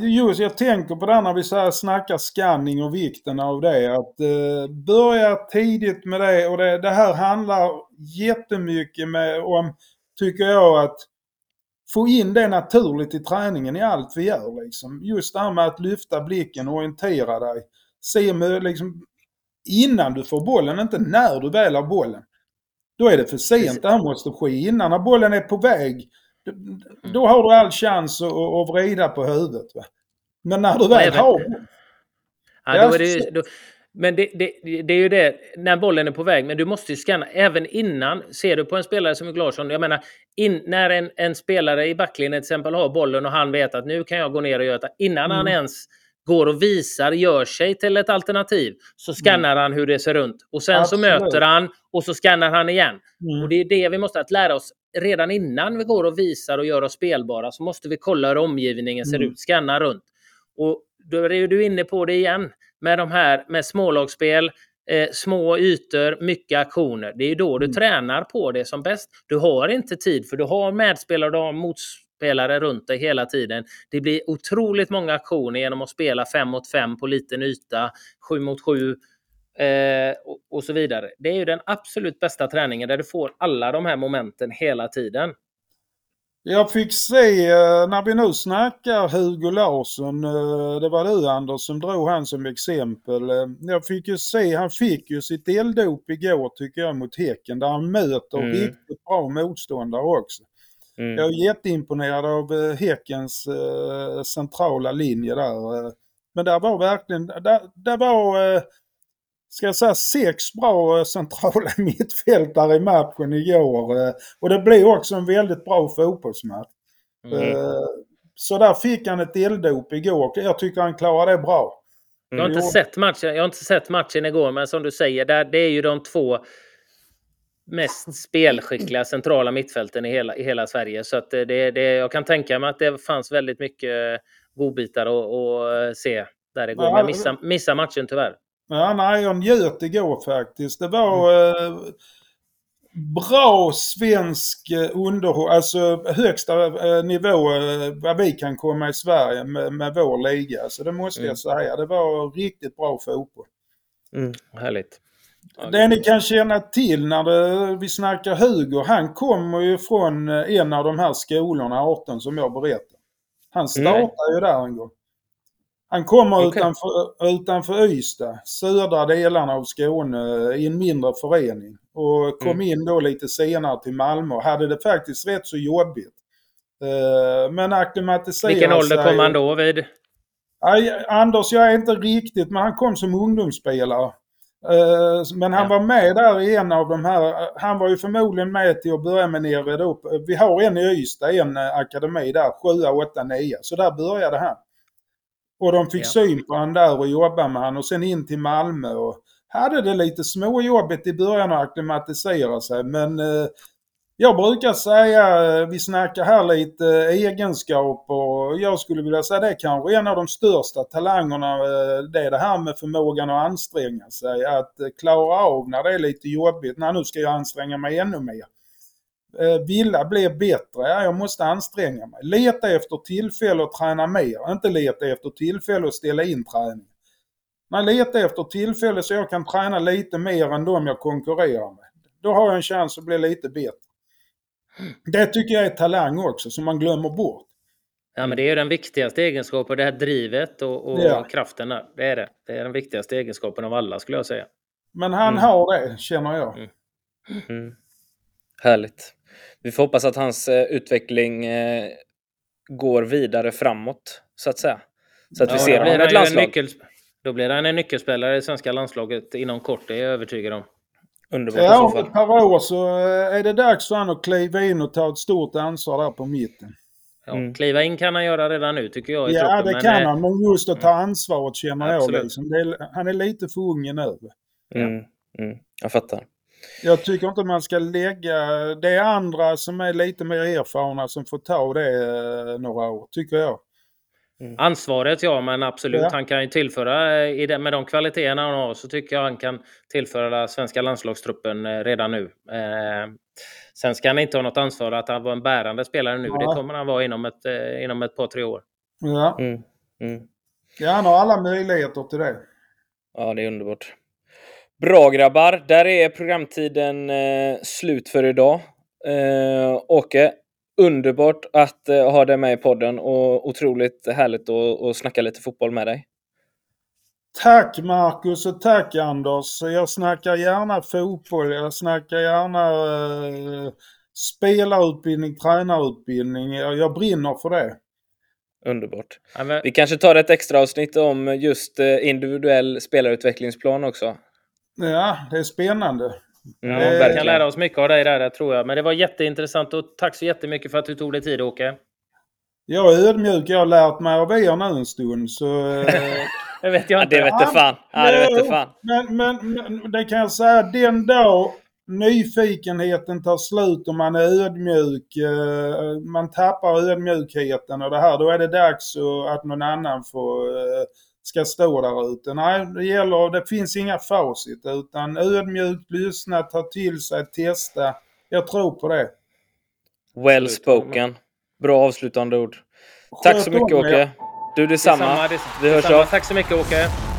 Just, jag tänker på det när vi så snackar scanning och vikten av det. Att eh, börja tidigt med det och det, det här handlar jättemycket med, om, tycker jag, att få in det naturligt i träningen i allt vi gör. Liksom. Just det här med att lyfta blicken, orientera dig. Se med, liksom, innan du får bollen, inte när du väl har bollen. Då är det för sent. Det här måste ske innan. När bollen är på väg då har du all chans att, att vrida på huvudet. Va? Men när du väl har ja, då är det, då, Men det, det, det, är ju det, när bollen är på väg, men du måste ju scanna även innan. Ser du på en spelare som Larsson, jag menar, in, när en, en spelare i backlinjen till exempel har bollen och han vet att nu kan jag gå ner och göra det. Innan mm. han ens går och visar, gör sig till ett alternativ, så skannar mm. han hur det ser ut. Och sen Absolut. så möter han och så skannar han igen. Mm. Och det är det vi måste att lära oss redan innan vi går och visar och gör oss spelbara så måste vi kolla hur omgivningen ser mm. ut, scanna runt. Och då är du inne på det igen med de här med smålagsspel, eh, små ytor, mycket aktioner. Det är då du mm. tränar på det som bäst. Du har inte tid för du har medspelare, du har motspelare runt dig hela tiden. Det blir otroligt många aktioner genom att spela fem mot fem på liten yta, sju mot sju Eh, och, och, så vidare. Det är ju den absolut bästa träningen där du får alla de här momenten hela tiden. Jag fick se, eh, när vi nu snackar Hugo Larsson, eh, det var du Anders som drog han som exempel. Eh, jag fick ju se, han fick ju sitt elddop igår tycker jag mot Häcken där han möter mm. riktigt bra motståndare också. Mm. Jag är jätteimponerad av Häckens centrala linje där. Men det var verkligen, det, det var ska jag säga, sex bra eh, centrala mittfältare i matchen igår. Eh, och det blev också en väldigt bra fotbollsmatch. Mm. Eh, så där fick han ett elddop igår. Jag tycker han klarade det bra. Jag har, inte sett matchen, jag har inte sett matchen igår, men som du säger, där, det är ju de två mest spelskickliga centrala mittfälten i hela, i hela Sverige. Så att det, det, jag kan tänka mig att det fanns väldigt mycket godbitar att, att se där igår. Men missa, missa matchen tyvärr. Ja, nej, jag njöt igår faktiskt. Det var mm. eh, bra svensk eh, underhållning, alltså högsta eh, nivå eh, vad vi kan komma i Sverige med, med vår liga. Så det måste mm. jag säga. Det var riktigt bra fotboll. Mm, härligt. Det ni kan känna till när det, vi snackar Hugo, han kommer ju från eh, en av de här skolorna, 18, som jag berättade. Han startade ju där en gång. Han kommer okay. utanför, utanför Ystad, södra delarna av Skåne, i en mindre förening. Och kom mm. in då lite senare till Malmö och hade det faktiskt rätt så jobbigt. Uh, men acklimatiserade Vilken ålder kom han då vid? Aj, Anders, jag är inte riktigt, men han kom som ungdomsspelare. Eh, Men han var med där i en av de här. Han var ju förmodligen med till att börja med nere då. Vi har en i Ystad, en eh, akademi där. 7, 8, 9. Så där började han. Och de fick Ja. syn på han där och jobbade med han och sen in till Malmö. Och hade det lite småjobbigt i början att acklimatisera sig. Men eh, jag brukar säga, eh, vi snackar här lite eh, egenskaper och jag skulle vilja säga det är kanske en av de största talangerna. Eh, det är det här med förmågan att anstränga sig. Att klara av när det är lite jobbigt. Nej, nu ska jag anstränga mig ännu mer. Vilja bli bättre. Ja, jag måste anstränga mig. Leta efter tillfälle att träna mer. Inte leta efter tillfälle att ställa in träning. Nej, leta efter tillfälle så jag kan träna lite mer än de jag konkurrerar med. Då har jag en chans att bli lite bättre. Det tycker jag är talang också, som man glömmer bort. Ja, men det är ju den viktigaste egenskapen, det här drivet och, och Ja. kraften. Där. Det är det. Det är den viktigaste egenskapen av alla skulle jag säga. Men han Mm. har det, känner jag. Mm. Mm. Härligt. Vi får hoppas att hans eh, utveckling eh, går vidare framåt, så att säga. Så att vi Ja, ser då honom blir i ett landslag. nyckels- Då blir han en nyckelspelare i svenska landslaget inom kort, det är jag övertygad om. Underbart Ja, om ett par år så eh, är det dags för han att kliva in och ta ett stort ansvar där på mitten. Ja, Mm. Kliva in kan han göra redan nu tycker jag Ja, truppen. det men, kan eh, han, men just att ta ansvaret känner jag liksom. Är, han är lite för ung nu. Mm. Mm. Jag fattar. Jag tycker inte man ska lägga... Det är andra som är lite mer erfarna som får ta det eh, några år, tycker jag. Ansvaret ja, men absolut. Ja. Han kan ju tillföra, eh, i det, med de kvaliteterna han har, så tycker jag han kan tillföra svenska landslagstruppen eh, redan nu. Eh, sen ska han inte ha något ansvar att han var en bärande spelare nu. Ja. Det kommer han vara inom ett, eh, inom ett par, tre år. Ja. Mm. Mm. ja, han har alla möjligheter till det. Ja, det är underbart. Bra grabbar, där är programtiden eh, slut för idag. Eh, Åke, underbart att eh, ha dig med i podden och otroligt härligt att, att snacka lite fotboll med dig. Tack Marcus och tack Anders. Jag snackar gärna fotboll. Jag snackar gärna eh, spelarutbildning, tränarutbildning. Jag, jag brinner för det. Underbart. Ja, men, Vi kanske tar ett extra avsnitt om just eh, individuell spelarutvecklingsplan också. Ja, det är spännande. Mm, Eh, vi kan lära oss mycket av dig där, tror jag. Men det var jätteintressant och tack så jättemycket för att du tog dig tid Åke. Jag är ödmjuk. Jag har lärt mig av er nu en stund. Så, eh, Det vet jag Ja, inte. det vete fan. Ja, det vete fan. Men, men, men det kan jag säga, den dag nyfikenheten tar slut och man är ödmjuk, eh, man tappar ödmjukheten och det här, då är det dags att- att någon annan får, ska stå där ute. Nej, det gäller, det finns inga facit utan ödmjukt, lyssna, ta till sig, testa. Jag tror på det. Well spoken. Bra avslutande ord. Tack så Sköt mycket. Åke. Du detsamma. Detsamma, det- Vi hörs detsamma. av. Tack så mycket Åke.